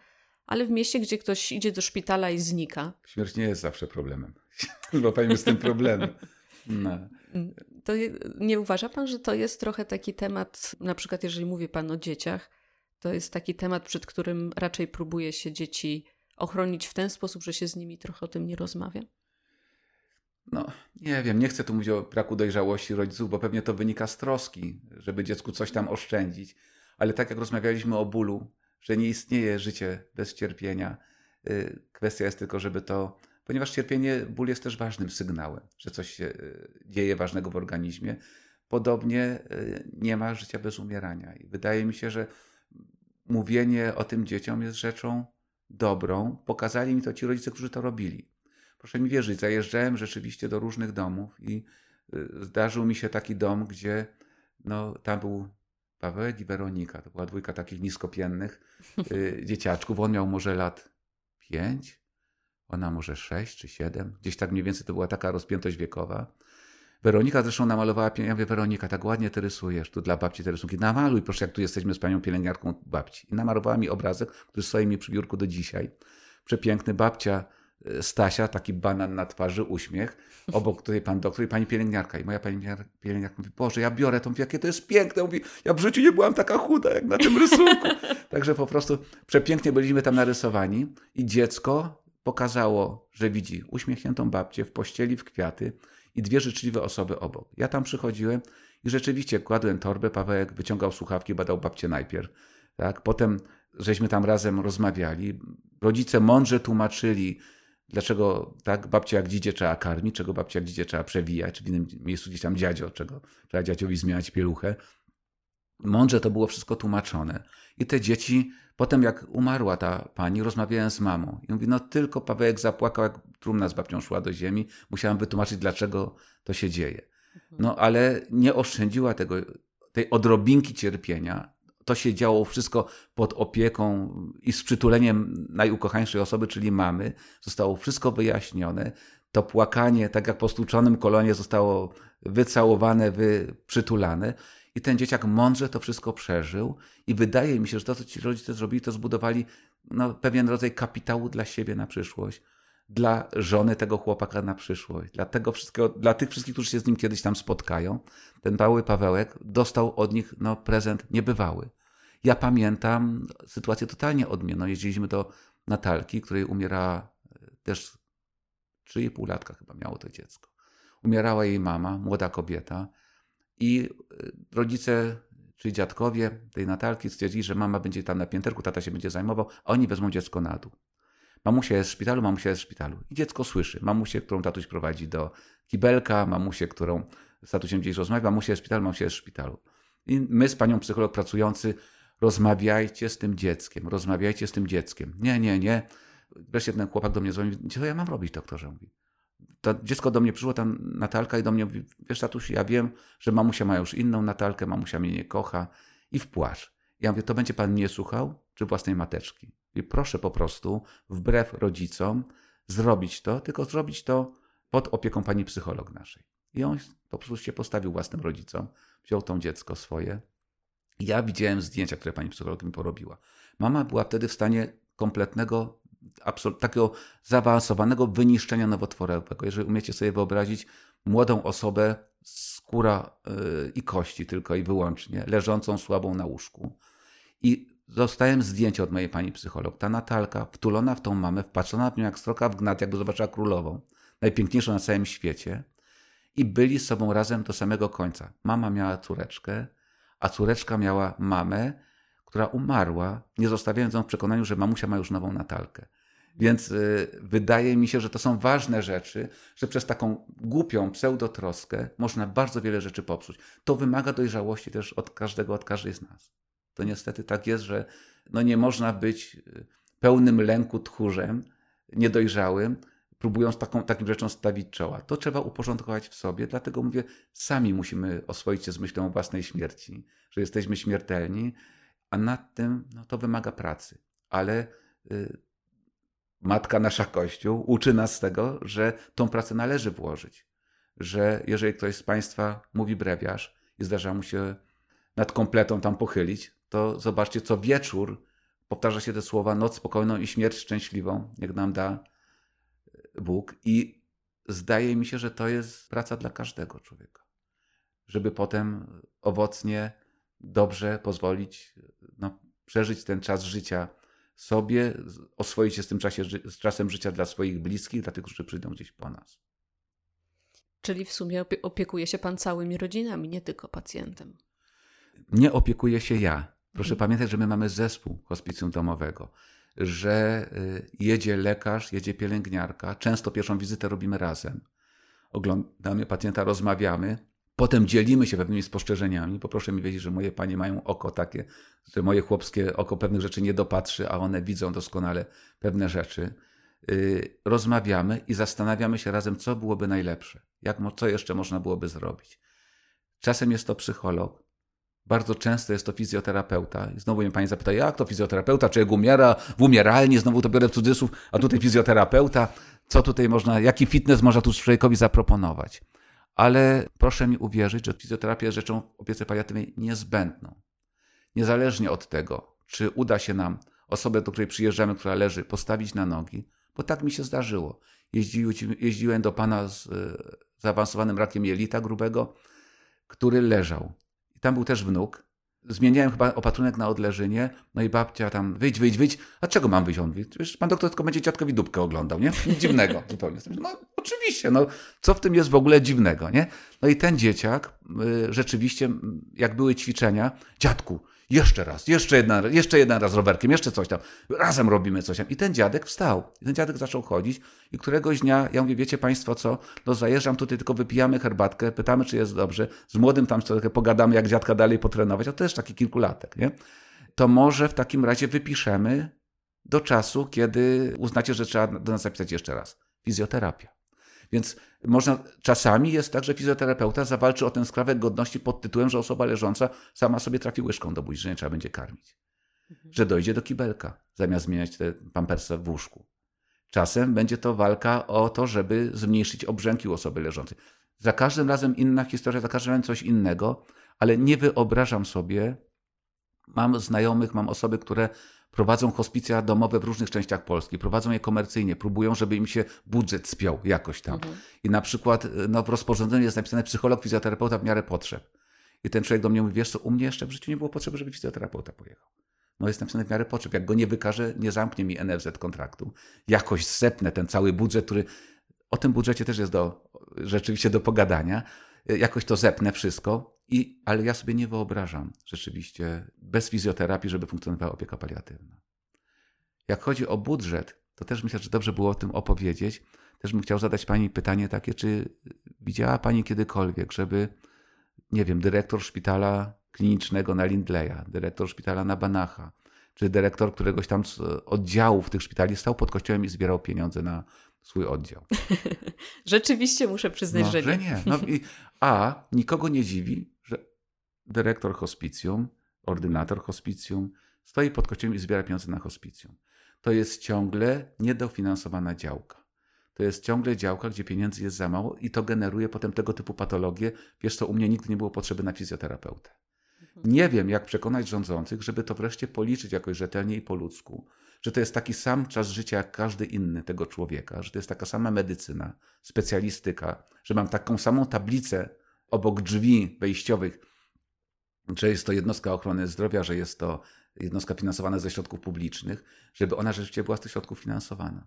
ale w mieście, gdzie ktoś idzie do szpitala i znika. Śmierć nie jest zawsze problemem. Złapajmy z tym problemem. No. To nie uważa pan, że to jest trochę taki temat, na przykład jeżeli mówi pan o dzieciach, to jest taki temat, przed którym raczej próbuje się dzieci ochronić w ten sposób, że się z nimi trochę o tym nie rozmawia? No, nie wiem, nie chcę tu mówić o braku dojrzałości rodziców, bo pewnie to wynika z troski, żeby dziecku coś tam oszczędzić. Ale tak jak rozmawialiśmy o bólu, że nie istnieje życie bez cierpienia, y, kwestia jest tylko, żeby to. Ponieważ cierpienie, ból jest też ważnym sygnałem, że coś się y, dzieje ważnego w organizmie. Podobnie y, nie ma życia bez umierania. I wydaje mi się, że mówienie o tym dzieciom jest rzeczą dobrą. Pokazali mi to ci rodzice, którzy to robili. Proszę mi wierzyć, zajeżdżałem rzeczywiście do różnych domów i y, zdarzył mi się taki dom, gdzie no, tam był Pawełek i Weronika. To była dwójka takich niskopiennych y, dzieciaczków. On miał może lat pięć, ona może sześć czy siedem. Gdzieś tak mniej więcej to była taka rozpiętość wiekowa. Weronika zresztą namalowała, ja mówię, Weronika, tak ładnie ty rysujesz, tu dla babci te rysunki. Namaluj, proszę, jak tu jesteśmy z panią pielęgniarką babci. I namalowała mi obrazek, który stoi mi przy biurku do dzisiaj. Przepiękny, babcia e, Stasia, taki banan na twarzy, uśmiech, obok której pan doktor i pani pielęgniarka. I moja pani pielęgniarka mówi, Boże, ja biorę to, mówi, jakie to jest piękne. Mówi, ja w życiu nie byłam taka chuda, jak na tym rysunku. Także po prostu przepięknie byliśmy tam narysowani i dziecko pokazało, że widzi uśmiechniętą babcię w pościeli, w kwiaty, i dwie życzliwe osoby obok. Ja tam przychodziłem i rzeczywiście kładłem torbę, Pawełek wyciągał słuchawki, badał babcię najpierw. Tak? Potem żeśmy tam razem rozmawiali. Rodzice mądrze tłumaczyli, dlaczego tak babcia jak dzidzie trzeba karmić, czego babcia jak dzidzie trzeba przewijać, czy w innym miejscu gdzieś tam dziadzio, czego trzeba dziadziowi zmieniać pieluchę. Mądrze to było wszystko tłumaczone. I te dzieci, potem jak umarła ta pani, rozmawiałem z mamą. I mówi, no tylko Pawełek zapłakał, jak trumna z babcią szła do ziemi. Musiałam wytłumaczyć, dlaczego to się dzieje. No ale nie oszczędziła tego, tej odrobinki cierpienia. To się działo wszystko pod opieką i z przytuleniem najukochańszej osoby, czyli mamy. Zostało wszystko wyjaśnione. To płakanie, tak jak po stłuczonym kolonie, zostało wycałowane, wyprzytulane. I ten dzieciak mądrze to wszystko przeżył i wydaje mi się, że to, co ci rodzice zrobili, to zbudowali no, pewien rodzaj kapitału dla siebie na przyszłość, dla żony tego chłopaka na przyszłość, dla, tego wszystkiego, dla tych wszystkich, którzy się z nim kiedyś tam spotkają. Ten mały Pawełek dostał od nich no, prezent niebywały. Ja pamiętam sytuację totalnie odmienną. Jeździliśmy do Natalki, której umierała e, też 3,5 latka chyba miało to dziecko. Umierała jej mama, młoda kobieta. I y, rodzice, czyli dziadkowie tej Natalki stwierdzili, że mama będzie tam na pięterku, tata się będzie zajmował, a oni wezmą dziecko na dół. Mamusia jest w szpitalu, mamusia jest w szpitalu. I dziecko słyszy. Mamusię, którą tatuś prowadzi do kibelka, mamusię, którą z tatusiem gdzieś rozmawia, mamusia jest w szpitalu, mamusia jest w szpitalu. I my z panią psycholog pracujący rozmawiajcie z tym dzieckiem, rozmawiajcie z tym dzieckiem. Nie, nie, nie. Wreszcie ten chłopak do mnie dzwoni, co ja mam robić, doktorze? Mówi, to dziecko do mnie przyszło, tam Natalka i do mnie mówi, wiesz tatuś, ja wiem, że mamusia ma już inną Natalkę, mamusia mnie nie kocha i w. Ja mówię, to będzie pan mnie słuchał, czy własnej mateczki? I proszę po prostu, wbrew rodzicom, zrobić to, tylko zrobić to pod opieką pani psycholog naszej. I on po prostu się postawił własnym rodzicom, wziął to dziecko swoje. Ja widziałem zdjęcia, które pani psycholog mi porobiła. Mama była wtedy w stanie kompletnego takiego zaawansowanego wyniszczenia nowotworowego. Jeżeli umiecie sobie wyobrazić młodą osobę, skóra yy, i kości tylko i wyłącznie, leżącą słabą na łóżku. I dostałem zdjęcie od mojej pani psycholog. Ta Natalka, wtulona w tą mamę, wpatrzona w nią jak stroka w gnat, jakby zobaczyła królową, najpiękniejszą na całym świecie. I byli z sobą razem do samego końca. Mama miała córeczkę, a córeczka miała mamę, która umarła, nie zostawiając ją w przekonaniu, że mamusia ma już nową Natalkę. Więc y, wydaje mi się, że to są ważne rzeczy, że przez taką głupią pseudotroskę można bardzo wiele rzeczy popsuć. To wymaga dojrzałości też od każdego, od każdej z nas. To niestety tak jest, że no nie można być y, pełnym lęku tchórzem, niedojrzałym, próbując taką, takim rzeczom stawić czoła. To trzeba uporządkować w sobie, dlatego mówię, sami musimy oswoić się z myślą o własnej śmierci, że jesteśmy śmiertelni, a nad tym no, to wymaga pracy. Ale y, Matka Nasza Kościół uczy nas tego, że tą pracę należy włożyć. że jeżeli ktoś z Państwa mówi brewiarz i zdarza mu się nad kompletą tam pochylić, to zobaczcie, co wieczór powtarza się te słowa noc spokojną i śmierć szczęśliwą, jak nam da Bóg. I zdaje mi się, że to jest praca dla każdego człowieka. Żeby potem owocnie, dobrze pozwolić no, przeżyć ten czas życia sobie, oswoić się z tym czasie, z czasem życia dla swoich bliskich, dla tych, którzy przyjdą gdzieś po nas. Czyli w sumie opiekuje się Pan całymi rodzinami, nie tylko pacjentem. Nie opiekuję się ja. Proszę mhm. pamiętać, że my mamy zespół hospicjum domowego, że y, jedzie lekarz, jedzie pielęgniarka. Często pierwszą wizytę robimy razem. Oglądamy pacjenta, rozmawiamy. Potem dzielimy się pewnymi spostrzeżeniami, bo proszę mi wiedzieć, że moje panie mają oko takie, że moje chłopskie oko pewnych rzeczy nie dopatrzy, a one widzą doskonale pewne rzeczy. Y, rozmawiamy i zastanawiamy się razem, co byłoby najlepsze, jak, co jeszcze można byłoby zrobić. Czasem jest to psycholog, bardzo często jest to fizjoterapeuta. I znowu mnie pani zapyta, jak to fizjoterapeuta? Czy jak umiera w umieralni? Znowu to biorę w cudzysłów, a tutaj fizjoterapeuta. Co tutaj można, jaki fitness można tu człowiekowi zaproponować? Ale proszę mi uwierzyć, że fizjoterapia jest rzeczą w opiece paliatywnej niezbędną. Niezależnie od tego, czy uda się nam osobę, do której przyjeżdżamy, która leży, postawić na nogi, bo tak mi się zdarzyło. Jeździłem do pana z e, zaawansowanym rakiem jelita grubego, który leżał. I tam był też wnuk. Zmieniałem chyba opatrunek na odleżynie, no i babcia tam, wyjdź, wyjdź, wyjdź. A czego mam wyjść? On mówi, wiesz, pan doktor tylko będzie dziadkowi dupkę oglądał, nie? Nic dziwnego zupełnie. No oczywiście, no co w tym jest w ogóle dziwnego, nie? No i ten dzieciak y, rzeczywiście, jak były ćwiczenia, dziadku, jeszcze raz, jeszcze jeden, jeszcze jeden raz rowerkiem, jeszcze coś tam. Razem robimy coś tam. I ten dziadek wstał. I ten dziadek zaczął chodzić i któregoś dnia, ja mówię, wiecie państwo co, no zajeżdżam tutaj, tylko wypijamy herbatkę, pytamy, czy jest dobrze. Z młodym tam trochę pogadamy, jak dziadka dalej potrenować, a to też taki kilkulatek, nie? To może w takim razie wypiszemy do czasu, kiedy uznacie, że trzeba do nas zapisać jeszcze raz. Fizjoterapia. Więc można, czasami jest tak, że fizjoterapeuta zawalczy o ten skrawek godności pod tytułem, że osoba leżąca sama sobie trafi łyżką do buzi, że nie trzeba będzie karmić. Mhm. Że dojdzie do kibelka, zamiast zmieniać te pampersy w łóżku. Czasem będzie to walka o to, żeby zmniejszyć obrzęki u osoby leżącej. Za każdym razem inna historia, za każdym razem coś innego, ale nie wyobrażam sobie, mam znajomych, mam osoby, które prowadzą hospicja domowe w różnych częściach Polski, prowadzą je komercyjnie, próbują, żeby im się budżet spiął jakoś tam. Mhm. I na przykład no, w rozporządzeniu jest napisane psycholog, fizjoterapeuta w miarę potrzeb. I ten człowiek do mnie mówi, wiesz co, u mnie jeszcze w życiu nie było potrzeby, żeby fizjoterapeuta pojechał. No jest napisane w miarę potrzeb. Jak go nie wykaże, nie zamknie mi NFZ kontraktu. Jakoś zepnę ten cały budżet, który... O tym budżecie też jest do, rzeczywiście do pogadania. Jakoś to zepnę wszystko i, ale ja sobie nie wyobrażam rzeczywiście bez fizjoterapii, żeby funkcjonowała opieka paliatywna. Jak chodzi o budżet, to też myślę, że dobrze było o tym opowiedzieć. Też bym chciał zadać Pani pytanie takie, czy widziała Pani kiedykolwiek, żeby, nie wiem, dyrektor szpitala klinicznego na Lindleya, dyrektor szpitala na Banacha, czy dyrektor któregoś tam z oddziałów tych szpitali stał pod kościołem i zbierał pieniądze na swój oddział. Rzeczywiście muszę przyznać, no, że nie. Że nie. No i, a nikogo nie dziwi, dyrektor hospicjum, ordynator hospicjum stoi pod kościołem i zbiera pieniądze na hospicjum. To jest ciągle niedofinansowana działka. To jest ciągle działka, gdzie pieniędzy jest za mało i to generuje potem tego typu patologie. Wiesz co, u mnie nigdy nie było potrzeby na fizjoterapeutę. Mhm. Nie wiem, jak przekonać rządzących, żeby to wreszcie policzyć jakoś rzetelnie i po ludzku, że to jest taki sam czas życia jak każdy inny tego człowieka, że to jest taka sama medycyna, specjalistyka, że mam taką samą tablicę obok drzwi wejściowych, że jest to jednostka ochrony zdrowia, że jest to jednostka finansowana ze środków publicznych, żeby ona rzeczywiście była z tych środków finansowana.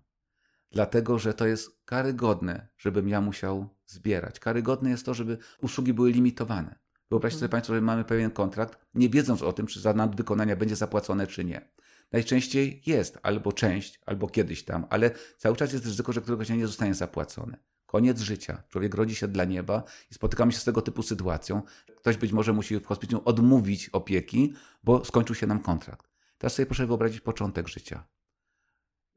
Dlatego, że to jest karygodne, żebym ja musiał zbierać. Karygodne jest to, żeby usługi były limitowane. Wyobraźcie sobie mhm. Państwo, że mamy pewien kontrakt, nie wiedząc o tym, czy za nadwykonania będzie zapłacone, czy nie. Najczęściej jest albo część, albo kiedyś tam, ale cały czas jest ryzyko, że któregoś dnia nie zostanie zapłacone. Koniec życia. Człowiek rodzi się dla nieba i spotykamy się z tego typu sytuacją. Ktoś być może musi w hospicjum odmówić opieki, bo skończył się nam kontrakt. Teraz sobie proszę wyobrazić początek życia.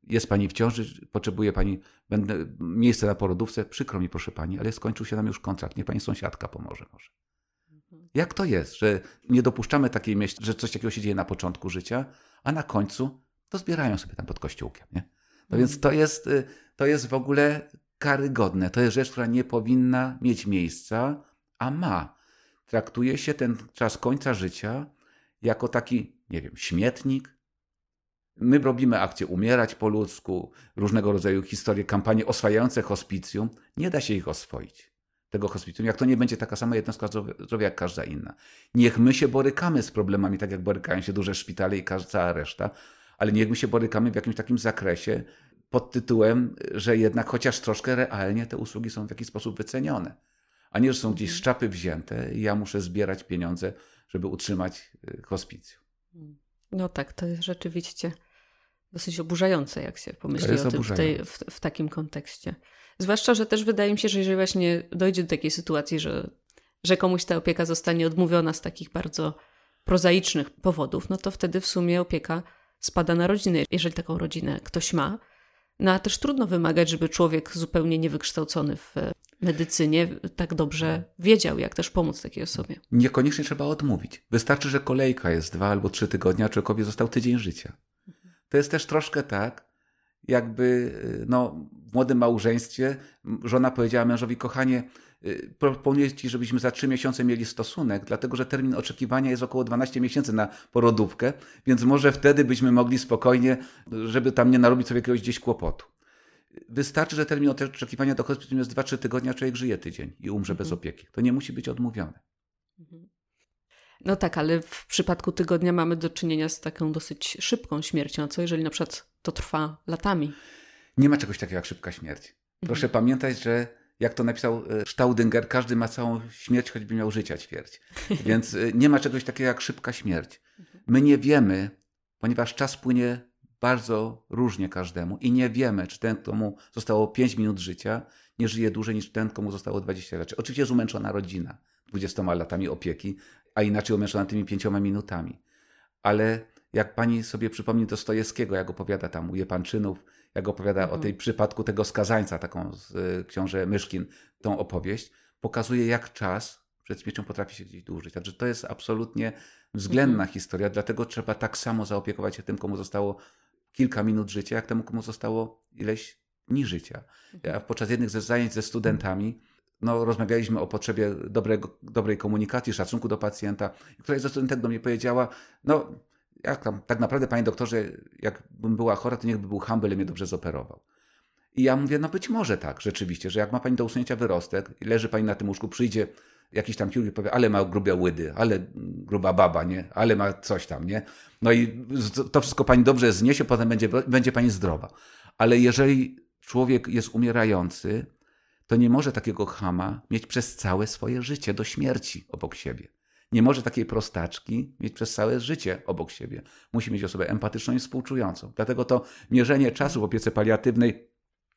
Jest pani w ciąży, potrzebuje pani będę, miejsce na porodówce. Przykro mi, proszę pani, ale skończył się nam już kontrakt. Nie pani sąsiadka pomoże może. Jak to jest, że nie dopuszczamy takiej myśli, że coś takiego się dzieje na początku życia, a na końcu to zbierają sobie tam pod kościółkiem. Nie? No więc to jest, y, to jest w ogóle karygodne. To jest rzecz, która nie powinna mieć miejsca, a ma. Traktuje się ten czas końca życia jako taki, nie wiem, śmietnik. My robimy akcje umierać po ludzku, różnego rodzaju historie, kampanie oswajające hospicjum. Nie da się ich oswoić, tego hospicjum, jak to nie będzie taka sama jednostka zdrowia jak każda inna. Niech my się borykamy z problemami, tak jak borykają się duże szpitale i cała reszta, ale niech my się borykamy w jakimś takim zakresie pod tytułem, że jednak chociaż troszkę realnie te usługi są w jakiś sposób wycenione. A nie, że są gdzieś z czapy wzięte i ja muszę zbierać pieniądze, żeby utrzymać y, hospicjum. No tak, to jest rzeczywiście dosyć oburzające, jak się pomyśli o tym w, tej, w, w, takim kontekście. Zwłaszcza, że też wydaje mi się, że jeżeli właśnie dojdzie do takiej sytuacji, że, że komuś ta opieka zostanie odmówiona z takich bardzo prozaicznych powodów, no to wtedy w sumie opieka spada na rodzinę. Jeżeli taką rodzinę ktoś ma, no a też trudno wymagać, żeby człowiek zupełnie niewykształcony w medycynie tak dobrze wiedział, jak też pomóc takiej osobie. Niekoniecznie trzeba odmówić. Wystarczy, że kolejka jest dwa albo trzy tygodnie, a człowiekowi został tydzień życia. To jest też troszkę tak, jakby no, w młodym małżeństwie żona powiedziała mężowi, kochanie, proponuję ci, żebyśmy za trzy miesiące mieli stosunek, dlatego że termin oczekiwania jest około 12 miesięcy na porodówkę, więc może wtedy byśmy mogli spokojnie, żeby tam nie narobić sobie jakiegoś gdzieś kłopotu. Wystarczy, że termin oczekiwania do hospicjum jest 2-3 tygodnie, a człowiek żyje tydzień i umrze mhm. bez opieki. To nie musi być odmówione. Mhm. No tak, ale w przypadku tygodnia mamy do czynienia z taką dosyć szybką śmiercią. A co jeżeli na przykład to trwa latami? Nie ma czegoś takiego jak szybka śmierć. Proszę mhm. pamiętać, że jak to napisał e, Staudinger, każdy ma całą śmierć, choćby miał życia ćwierć. Więc e, nie ma czegoś takiego jak szybka śmierć. My nie wiemy, ponieważ czas płynie bardzo różnie każdemu i nie wiemy, czy ten, komu zostało 5 minut życia, nie żyje dłużej niż ten, komu zostało 20 lat. Oczywiście jest umęczona rodzina 20 latami opieki, a inaczej umęczona tymi pięcioma minutami. Ale jak pani sobie przypomni Dostojewskiego, jak opowiada tam u Jepanczynów, jak opowiada mhm. o tej przypadku tego skazańca, taką z y, książę Myszkin, tą opowieść, pokazuje jak czas przed śmiercią potrafi się gdzieś dłużyć. Także to jest absolutnie względna mhm. historia, dlatego trzeba tak samo zaopiekować się tym, komu zostało kilka minut życia, jak temu, komu zostało ileś dni życia. Ja mhm. podczas jednych ze zajęć ze studentami no, rozmawialiśmy o potrzebie dobrego, dobrej komunikacji, szacunku do pacjenta. Któraś ze studentek do mnie powiedziała, no jak tam, tak naprawdę panie doktorze, jakbym była chora, to niechby był Humble mnie dobrze zoperował. I ja mówię, no być może tak, rzeczywiście, że jak ma pani do usunięcia wyrostek i leży pani na tym łóżku, przyjdzie jakiś tam chirurg i powie, ale ma grube łydy, ale gruba baba, nie? Ale ma coś tam, nie? No i to wszystko pani dobrze zniesie, potem będzie, będzie pani zdrowa. Ale jeżeli człowiek jest umierający, to nie może takiego chama mieć przez całe swoje życie do śmierci obok siebie. Nie może takiej prostaczki mieć przez całe życie obok siebie. Musi mieć osobę empatyczną i współczującą. Dlatego to mierzenie czasu w opiece paliatywnej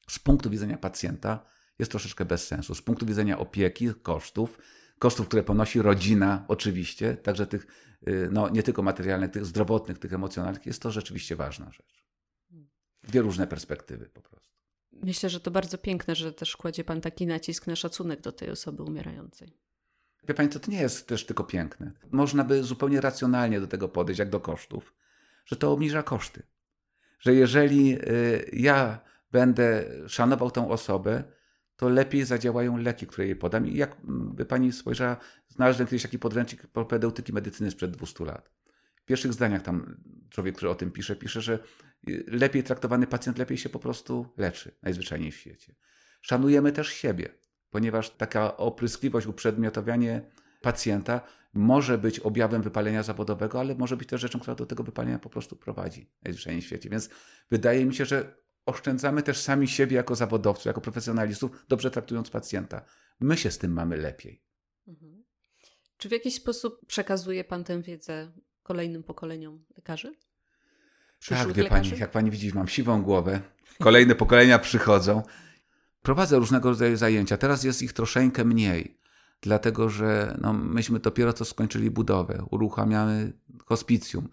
z punktu widzenia pacjenta jest troszeczkę bez sensu. Z punktu widzenia opieki, kosztów, kosztów, które ponosi rodzina, oczywiście, także tych y, no, nie tylko materialnych, tych zdrowotnych, tych emocjonalnych, jest to rzeczywiście ważna rzecz. Dwie różne perspektywy po prostu. Myślę, że to bardzo piękne, że też kładzie Pan taki nacisk na szacunek do tej osoby umierającej. Wie Pani, to nie jest też tylko piękne. Można by zupełnie racjonalnie do tego podejść, jak do kosztów, że to obniża koszty. Że jeżeli y, ja będę szanował tą osobę, to lepiej zadziałają leki, które jej podam. I jakby pani spojrzała, znalazłem kiedyś taki podręcznik propedeutyki medycyny sprzed 200 lat. W pierwszych zdaniach tam człowiek, który o tym pisze, pisze, że lepiej traktowany pacjent lepiej się po prostu leczy, najzwyczajniej w świecie. Szanujemy też siebie, ponieważ taka opryskliwość, uprzedmiotowianie pacjenta może być objawem wypalenia zawodowego, ale może być też rzeczą, która do tego wypalenia po prostu prowadzi najzwyczajniej w świecie. Więc wydaje mi się, że oszczędzamy też sami siebie jako zawodowców, jako profesjonalistów, dobrze traktując pacjenta. My się z tym mamy lepiej. Mhm. Czy w jakiś sposób przekazuje Pan tę wiedzę kolejnym pokoleniom lekarzy? tak, wie lekarzy? Pani, jak Pani widzi, mam siwą głowę. Kolejne pokolenia przychodzą. Prowadzę różnego rodzaju zajęcia. Teraz jest ich troszeczkę mniej, dlatego że no, myśmy dopiero co skończyli budowę. Uruchamiamy hospicjum.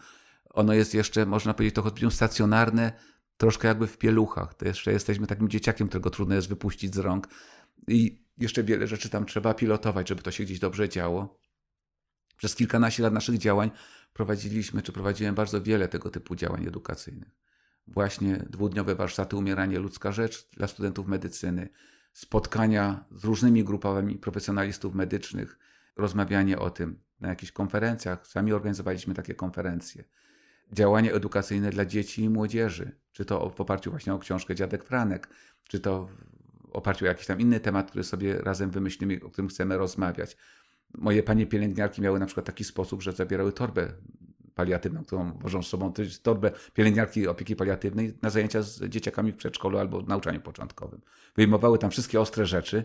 Ono jest jeszcze, można powiedzieć, to hospicjum stacjonarne, troszkę jakby w pieluchach. To jeszcze jesteśmy takim dzieciakiem, którego trudno jest wypuścić z rąk. I jeszcze wiele rzeczy tam trzeba pilotować, żeby to się gdzieś dobrze działo. Przez kilkanaście lat naszych działań prowadziliśmy, czy prowadziłem bardzo wiele tego typu działań edukacyjnych. Właśnie dwudniowe warsztaty Umieranie ludzka rzecz dla studentów medycyny, spotkania z różnymi grupami profesjonalistów medycznych, rozmawianie o tym na jakichś konferencjach. Sami organizowaliśmy takie konferencje. Działanie edukacyjne dla dzieci i młodzieży, czy to w oparciu właśnie o książkę Dziadek Franek, czy to w oparciu o jakiś tam inny temat, który sobie razem wymyślimy, o którym chcemy rozmawiać. Moje panie pielęgniarki miały na przykład taki sposób, że zabierały torbę paliatywną, którą wożą z sobą, torbę pielęgniarki opieki paliatywnej na zajęcia z dzieciakami w przedszkolu albo w nauczaniu początkowym. Wyjmowały tam wszystkie ostre rzeczy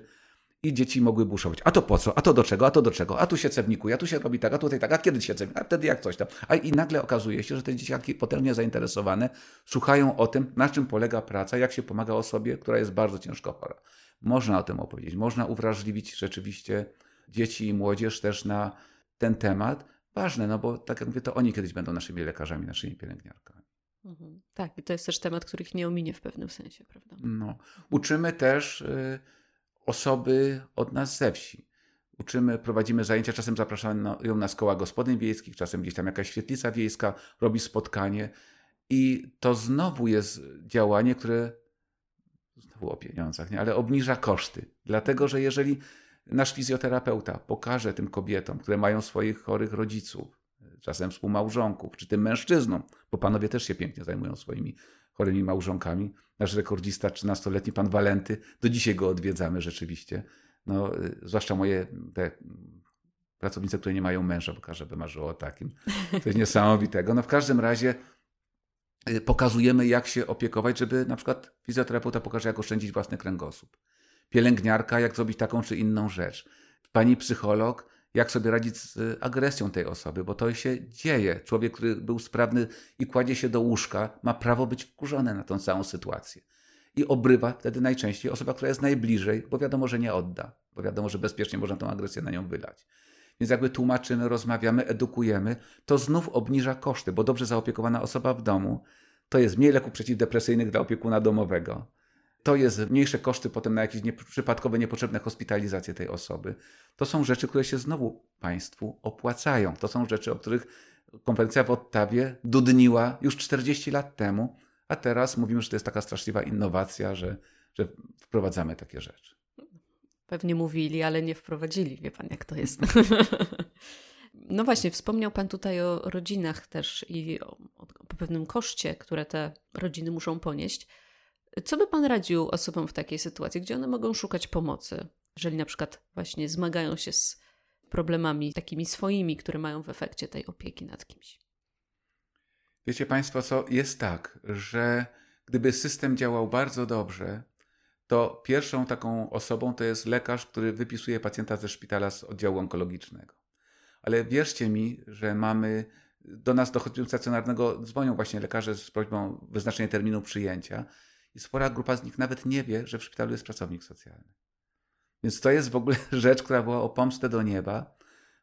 i dzieci mogły buszować. A to po co? A to do czego? A to do czego? A tu się cewnikuje, a tu się robi tak, a tutaj tak, a kiedy się cewnikuje? A wtedy jak coś tam. A i nagle okazuje się, że te dzieciaki potężnie zainteresowane słuchają o tym, na czym polega praca, jak się pomaga osobie, która jest bardzo ciężko chora. Można o tym opowiedzieć, można uwrażliwić rzeczywiście dzieci i młodzież też na ten temat. Ważne, no bo tak jak mówię, to oni kiedyś będą naszymi lekarzami, naszymi pielęgniarkami. Mhm. Tak, i to jest też temat, których nie ominie w pewnym sensie, prawda? No. Uczymy też y, osoby od nas ze wsi. Uczymy, prowadzimy zajęcia, czasem zapraszają nas koła gospodyń wiejskich, czasem gdzieś tam jakaś świetlica wiejska robi spotkanie. I to znowu jest działanie, które znowu o pieniądzach, nie? ale obniża koszty. Dlatego, że jeżeli nasz fizjoterapeuta pokaże tym kobietom, które mają swoich chorych rodziców, czasem współmałżonków, czy tym mężczyznom, bo panowie też się pięknie zajmują swoimi chorymi małżonkami. Nasz rekordzista, 13-letni pan Walenty, do dzisiaj go odwiedzamy rzeczywiście. No, y, zwłaszcza moje te pracownice, które nie mają męża, bo by marzyło o takim. Coś niesamowitego. No w każdym razie y, pokazujemy, jak się opiekować, żeby na przykład fizjoterapeuta pokaże, jak oszczędzić własny kręgosłup. Pielęgniarka, jak zrobić taką czy inną rzecz. Pani psycholog, jak sobie radzić z agresją tej osoby, bo to się dzieje. Człowiek, który był sprawny i kładzie się do łóżka, ma prawo być wkurzony na tą całą sytuację. I obrywa wtedy najczęściej osoba, która jest najbliżej, bo wiadomo, że nie odda, bo wiadomo, że bezpiecznie można tą agresję na nią wylać. Więc jakby tłumaczymy, rozmawiamy, edukujemy, to znów obniża koszty, bo dobrze zaopiekowana osoba w domu to jest mniej leków przeciwdepresyjnych dla opiekuna domowego to jest mniejsze koszty potem na jakieś nie, przypadkowe, niepotrzebne hospitalizacje tej osoby. To są rzeczy, które się znowu państwu opłacają. To są rzeczy, o których konferencja w Ottawie dudniła już 40 lat temu, a teraz mówimy, że to jest taka straszliwa innowacja, że, że wprowadzamy takie rzeczy. Pewnie mówili, ale nie wprowadzili. Wie pan, jak to jest. No właśnie, wspomniał Pan tutaj o rodzinach też i o, o pewnym koszcie, które te rodziny muszą ponieść. Co by Pan radził osobom w takiej sytuacji, gdzie one mogą szukać pomocy, jeżeli na przykład właśnie zmagają się z problemami takimi swoimi, które mają w efekcie tej opieki nad kimś? Wiecie Państwo, co jest tak, że gdyby system działał bardzo dobrze, to pierwszą taką osobą to jest lekarz, który wypisuje pacjenta ze szpitala z oddziału onkologicznego. Ale wierzcie mi, że mamy do nas do stacjonarnego dzwonią właśnie lekarze z prośbą wyznaczenia terminu przyjęcia i spora grupa z nich nawet nie wie, że w szpitalu jest pracownik socjalny. Więc to jest w ogóle rzecz, która była o pomstę do nieba,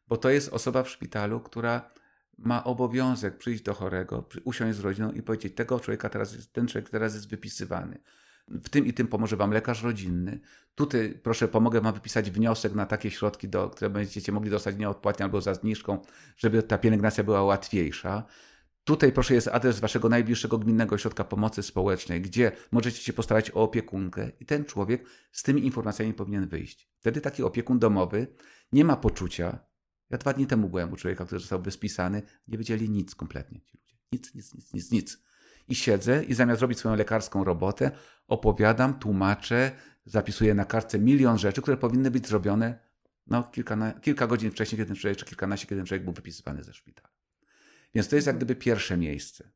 bo to jest osoba w szpitalu, która ma obowiązek przyjść do chorego, usiąść z rodziną i powiedzieć, tego człowieka teraz jest, ten człowiek teraz jest wypisywany. W tym i tym pomoże wam lekarz rodzinny. Tutaj proszę, pomogę wam wypisać wniosek na takie środki, do, które będziecie mogli dostać nieodpłatnie albo za zniżką, żeby ta pielęgnacja była łatwiejsza. Tutaj proszę jest adres waszego najbliższego gminnego ośrodka pomocy społecznej, gdzie możecie się postarać o opiekunkę i ten człowiek z tymi informacjami powinien wyjść. Wtedy taki opiekun domowy nie ma poczucia. Ja dwa dni temu byłem u człowieka, który został wyspisany, nie wiedzieli nic kompletnie ci ludzie. Nic, nic, nic, nic, nic. I siedzę i zamiast robić swoją lekarską robotę, opowiadam, tłumaczę, zapisuję na kartce milion rzeczy, które powinny być zrobione no, kilka, kilka godzin wcześniej, kiedy ten człowiek, czy kilkanaście, kiedy ten człowiek był wypisywany ze szpitala. Więc to jest jak gdyby pierwsze miejsce.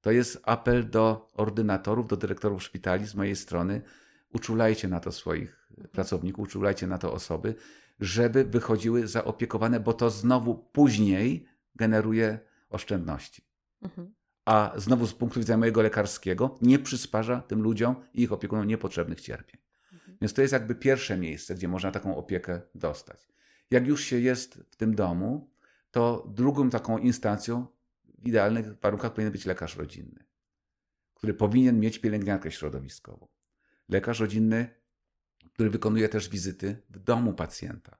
To jest apel do ordynatorów, do dyrektorów szpitali z mojej strony. Uczulajcie na to swoich pracowników, uczulajcie na to osoby, żeby wychodziły zaopiekowane, bo to znowu później generuje oszczędności. Mhm. A znowu z punktu widzenia mojego lekarskiego nie przysparza tym ludziom i ich opiekunom niepotrzebnych cierpień. Mhm. Więc to jest jakby pierwsze miejsce, gdzie można taką opiekę dostać. Jak już się jest w tym domu, to drugą taką instancją w idealnych warunkach powinien być lekarz rodzinny, który powinien mieć pielęgniarkę środowiskową. Lekarz rodzinny, który wykonuje też wizyty w domu pacjenta.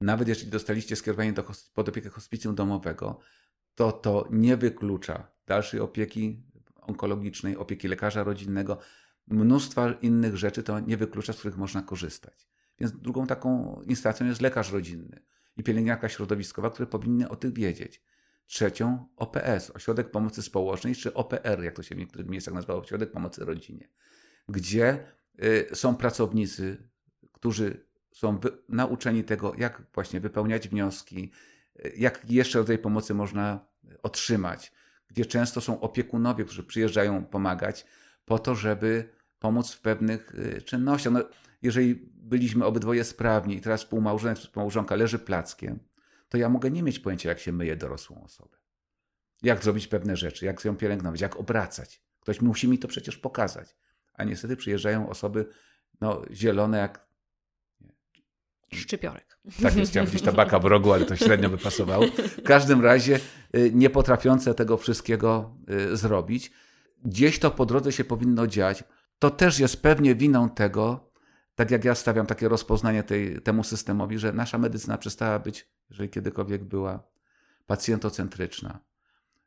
Nawet jeżeli dostaliście skierowanie do, pod opiekę hospicjum domowego, to to nie wyklucza dalszej opieki onkologicznej, opieki lekarza rodzinnego. mnóstwa innych rzeczy to nie wyklucza, z których można korzystać. Więc drugą taką instancją jest lekarz rodzinny i pielęgniarka środowiskowa, które powinny o tym wiedzieć. Trzecią OPS, Ośrodek Pomocy Społecznej, czy OPR, jak to się w niektórych miejscach nazywa, Ośrodek Pomocy Rodzinie, gdzie y, są pracownicy, którzy są nauczeni tego, jak właśnie wypełniać wnioski, y, jak jeszcze tej pomocy można otrzymać, gdzie często są opiekunowie, którzy przyjeżdżają pomagać po to, żeby pomóc w pewnych y, czynnościach. No, jeżeli byliśmy obydwoje sprawni i teraz współmałżonek, współmałżonka leży plackiem, to ja mogę nie mieć pojęcia, jak się myje dorosłą osobę. Jak zrobić pewne rzeczy, jak ją pielęgnować, jak obracać. Ktoś musi mi to przecież pokazać. A niestety przyjeżdżają osoby no, zielone jak Szczypiorek. Tak jest, chciałem powiedzieć tabaka w rogu, ale to średnio by pasowało. W każdym razie y, nie potrafiące tego wszystkiego y, zrobić. Gdzieś to po drodze się powinno dziać. To też jest pewnie winą tego, tak jak ja stawiam takie rozpoznanie tej, temu systemowi, że nasza medycyna przestała być, jeżeli kiedykolwiek była, pacjentocentryczna.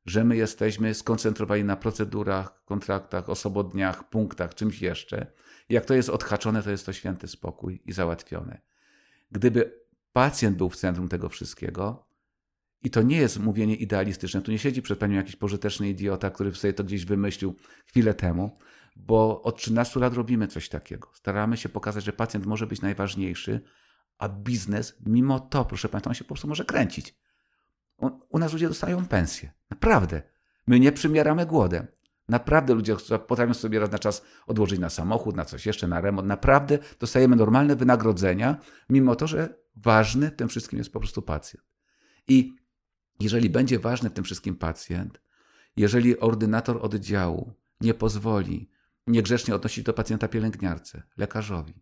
Że my jesteśmy skoncentrowani na procedurach, kontraktach, osobodniach, punktach, czymś jeszcze. Jak to jest odhaczone, to jest to święty spokój i załatwione. Gdyby pacjent był w centrum tego wszystkiego, i to nie jest mówienie idealistyczne, tu nie siedzi przed panią jakiś pożyteczny idiota, który sobie to gdzieś wymyślił chwilę temu, bo od 13 lat robimy coś takiego. Staramy się pokazać, że pacjent może być najważniejszy, a biznes, mimo to, proszę Państwa, on się po prostu może kręcić. U nas ludzie dostają pensję. Naprawdę. My nie przymieramy głodem. Naprawdę ludzie potrafią sobie raz na czas odłożyć na samochód, na coś jeszcze, na remont. Naprawdę dostajemy normalne wynagrodzenia, mimo to, że ważny w tym wszystkim jest po prostu pacjent. I jeżeli będzie ważny w tym wszystkim pacjent, jeżeli ordynator oddziału nie pozwoli niegrzecznie odnosić do pacjenta pielęgniarce, lekarzowi.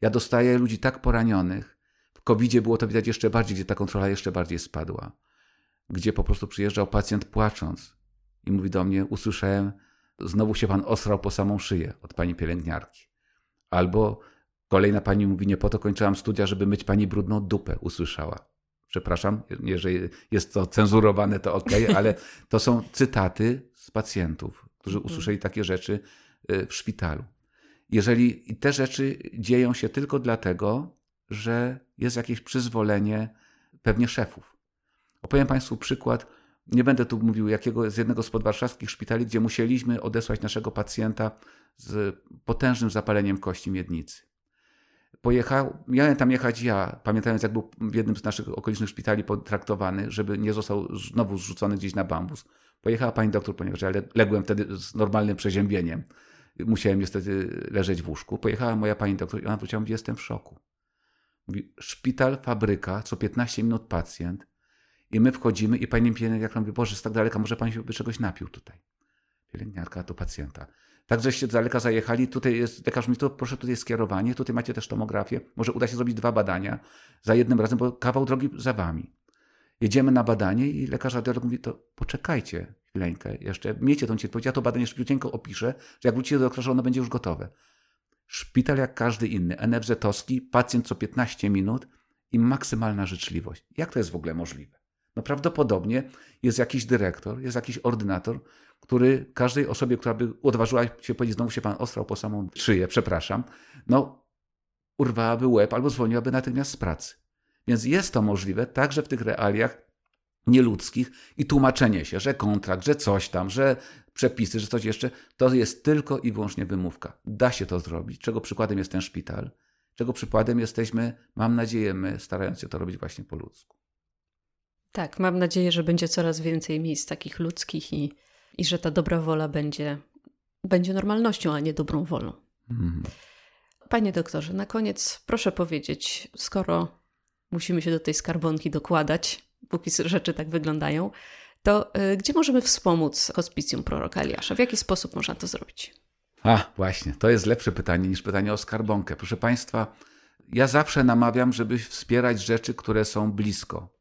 Ja dostaję ludzi tak poranionych. W covid było to widać jeszcze bardziej, gdzie ta kontrola jeszcze bardziej spadła. Gdzie po prostu przyjeżdżał pacjent płacząc i mówi do mnie: Usłyszałem, znowu się pan osrał po samą szyję od pani pielęgniarki. Albo kolejna pani mówi: Nie po to kończyłam studia, żeby myć pani brudną dupę. Usłyszała. Przepraszam, jeżeli jest to cenzurowane, to ok, ale to są cytaty z pacjentów, którzy mhm. usłyszeli takie rzeczy Y, w szpitalu. Jeżeli te rzeczy dzieją się tylko dlatego, że jest jakieś przyzwolenie pewnie szefów. Opowiem Państwu przykład. Nie będę tu mówił jakiego z jednego z podwarszawskich szpitali, gdzie musieliśmy odesłać naszego pacjenta z potężnym zapaleniem kości miednicy. Pojechał, miałem tam jechać ja, pamiętając jak był w jednym z naszych okolicznych szpitali potraktowany, żeby nie został znowu zrzucony gdzieś na bambus. Pojechała pani doktor, ponieważ ja ległem wtedy z normalnym przeziębieniem musiałem niestety leżeć w łóżku. Pojechała moja pani doktor i ona powiedziała, mówi, jestem w szoku. Mówi, szpital, fabryka, co 15 minut pacjent i my wchodzimy i pani pielęgniarka mówi, Boże, z tak daleka, może pani się by czegoś napił tutaj. Pielęgniarka do pacjenta. Tak, żeście z daleka zajechali, tutaj jest, lekarz mi to proszę, tutaj jest skierowanie, tutaj macie też tomografię, może uda się zrobić dwa badania za jednym razem, bo kawał drogi za wami. Jedziemy na badanie i lekarz radiolog mówi, to poczekajcie, chwileńkę jeszcze, miejcie tą cierpliwość, ja to badanie szybciutko opiszę, że jak wrócicie do doktorza, ono będzie już gotowe. Szpital jak każdy inny, NFZ-owski, pacjent co 15 minut i maksymalna życzliwość. Jak to jest w ogóle możliwe? No prawdopodobnie jest jakiś dyrektor, jest jakiś ordynator, który każdej osobie, która by odważyła się powiedzieć, znowu się pan ostrał po samą szyję, przepraszam, no urwałaby łeb albo zwolniłaby natychmiast z pracy. Więc jest to możliwe także w tych realiach nieludzkich i tłumaczenie się, że kontrakt, że coś tam, że przepisy, że coś jeszcze, to jest tylko i wyłącznie wymówka. Da się to zrobić, czego przykładem jest ten szpital, czego przykładem jesteśmy, mam nadzieję, my starając się to robić właśnie po ludzku. Tak, mam nadzieję, że będzie coraz więcej miejsc takich ludzkich i, i że ta dobra wola będzie, będzie normalnością, a nie dobrą wolą. Mhm. Panie doktorze, na koniec proszę powiedzieć, skoro musimy się do tej skarbonki dokładać, póki rzeczy tak wyglądają, to y, gdzie możemy wspomóc hospicjum proroka Eliasza? W jaki sposób można to zrobić? A, właśnie, to jest lepsze pytanie niż pytanie o skarbonkę. Proszę Państwa, ja zawsze namawiam, żeby wspierać rzeczy, które są blisko.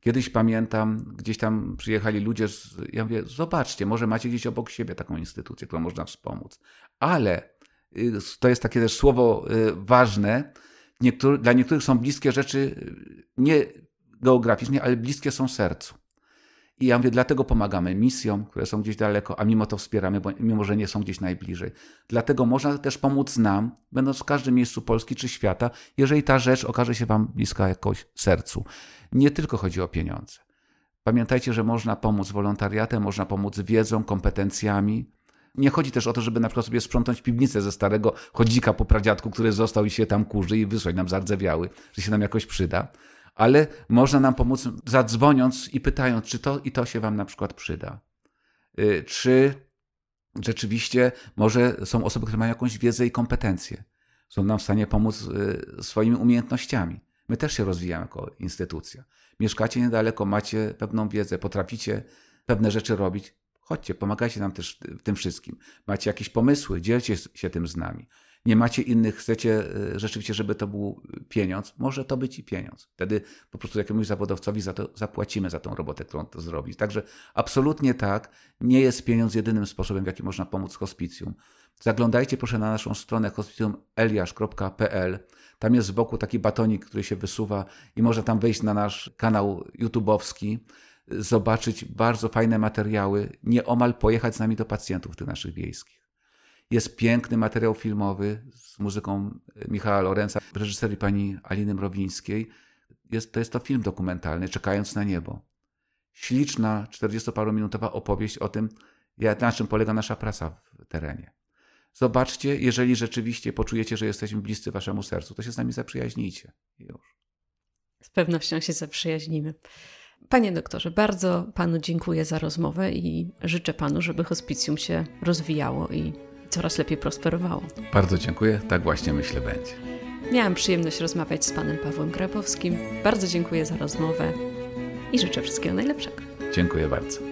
Kiedyś pamiętam, gdzieś tam przyjechali ludzie, z, ja mówię, zobaczcie, może macie gdzieś obok siebie taką instytucję, którą można wspomóc. Ale y, to jest takie też słowo y, ważne, Niektóry, dla niektórych są bliskie rzeczy nie geograficznie, ale bliskie są sercu. I ja mówię, dlatego pomagamy misjom, które są gdzieś daleko, a mimo to wspieramy, bo, mimo że nie są gdzieś najbliżej. Dlatego można też pomóc nam, będąc w każdym miejscu Polski czy świata, jeżeli ta rzecz okaże się Wam bliska jakoś sercu. Nie tylko chodzi o pieniądze. Pamiętajcie, że można pomóc wolontariatem, można pomóc wiedzą, kompetencjami. Nie chodzi też o to, żeby na przykład sobie sprzątnąć piwnicę ze starego chodzika po pradziadku, który został i się tam kurzy i wysłać nam zardzewiały, że się nam jakoś przyda ale można nam pomóc zadzwoniąc i pytając, czy to i to się Wam na przykład przyda. Y, czy rzeczywiście może są osoby, które mają jakąś wiedzę i kompetencje, są nam w stanie pomóc y, swoimi umiejętnościami. My też się rozwijamy jako instytucja. Mieszkacie niedaleko, macie pewną wiedzę, potraficie pewne rzeczy robić. Chodźcie, pomagajcie nam też w tym wszystkim. Macie jakieś pomysły, dzielcie się tym z nami nie macie innych, chcecie e, rzeczywiście, żeby to był pieniądz, może to być i pieniądz. Wtedy po prostu jakiemuś zawodowcowi za to zapłacimy za tą robotę, którą to zrobi. Także absolutnie tak, nie jest pieniądz jedynym sposobem, w jaki można pomóc hospicjum. Zaglądajcie proszę na naszą stronę hospicjumeliasz.pl. Tam jest z boku taki batonik, który się wysuwa i można tam wejść na nasz kanał YouTube'owski, zobaczyć bardzo fajne materiały, nieomal pojechać z nami do pacjentów tych naszych wiejskich. Jest piękny materiał filmowy z muzyką Michała Lorenza reżyserii pani Aliny Mrowińskiej. Jest, to jest to film dokumentalny, Czekając na niebo. Śliczna, 40-parominutowa opowieść o tym, na czym polega nasza praca w terenie. Zobaczcie, jeżeli rzeczywiście poczujecie, że jesteśmy bliscy waszemu sercu, to się z nami zaprzyjaźnijcie. Już. Z pewnością się zaprzyjaźnimy. Panie doktorze, bardzo panu dziękuję za rozmowę i życzę panu, żeby hospicjum się rozwijało i coraz lepiej prosperowało. Bardzo dziękuję, tak właśnie myślę będzie. Miałam przyjemność rozmawiać z panem Pawłem Grabowskim. Bardzo dziękuję za rozmowę i życzę wszystkiego najlepszego. Dziękuję bardzo.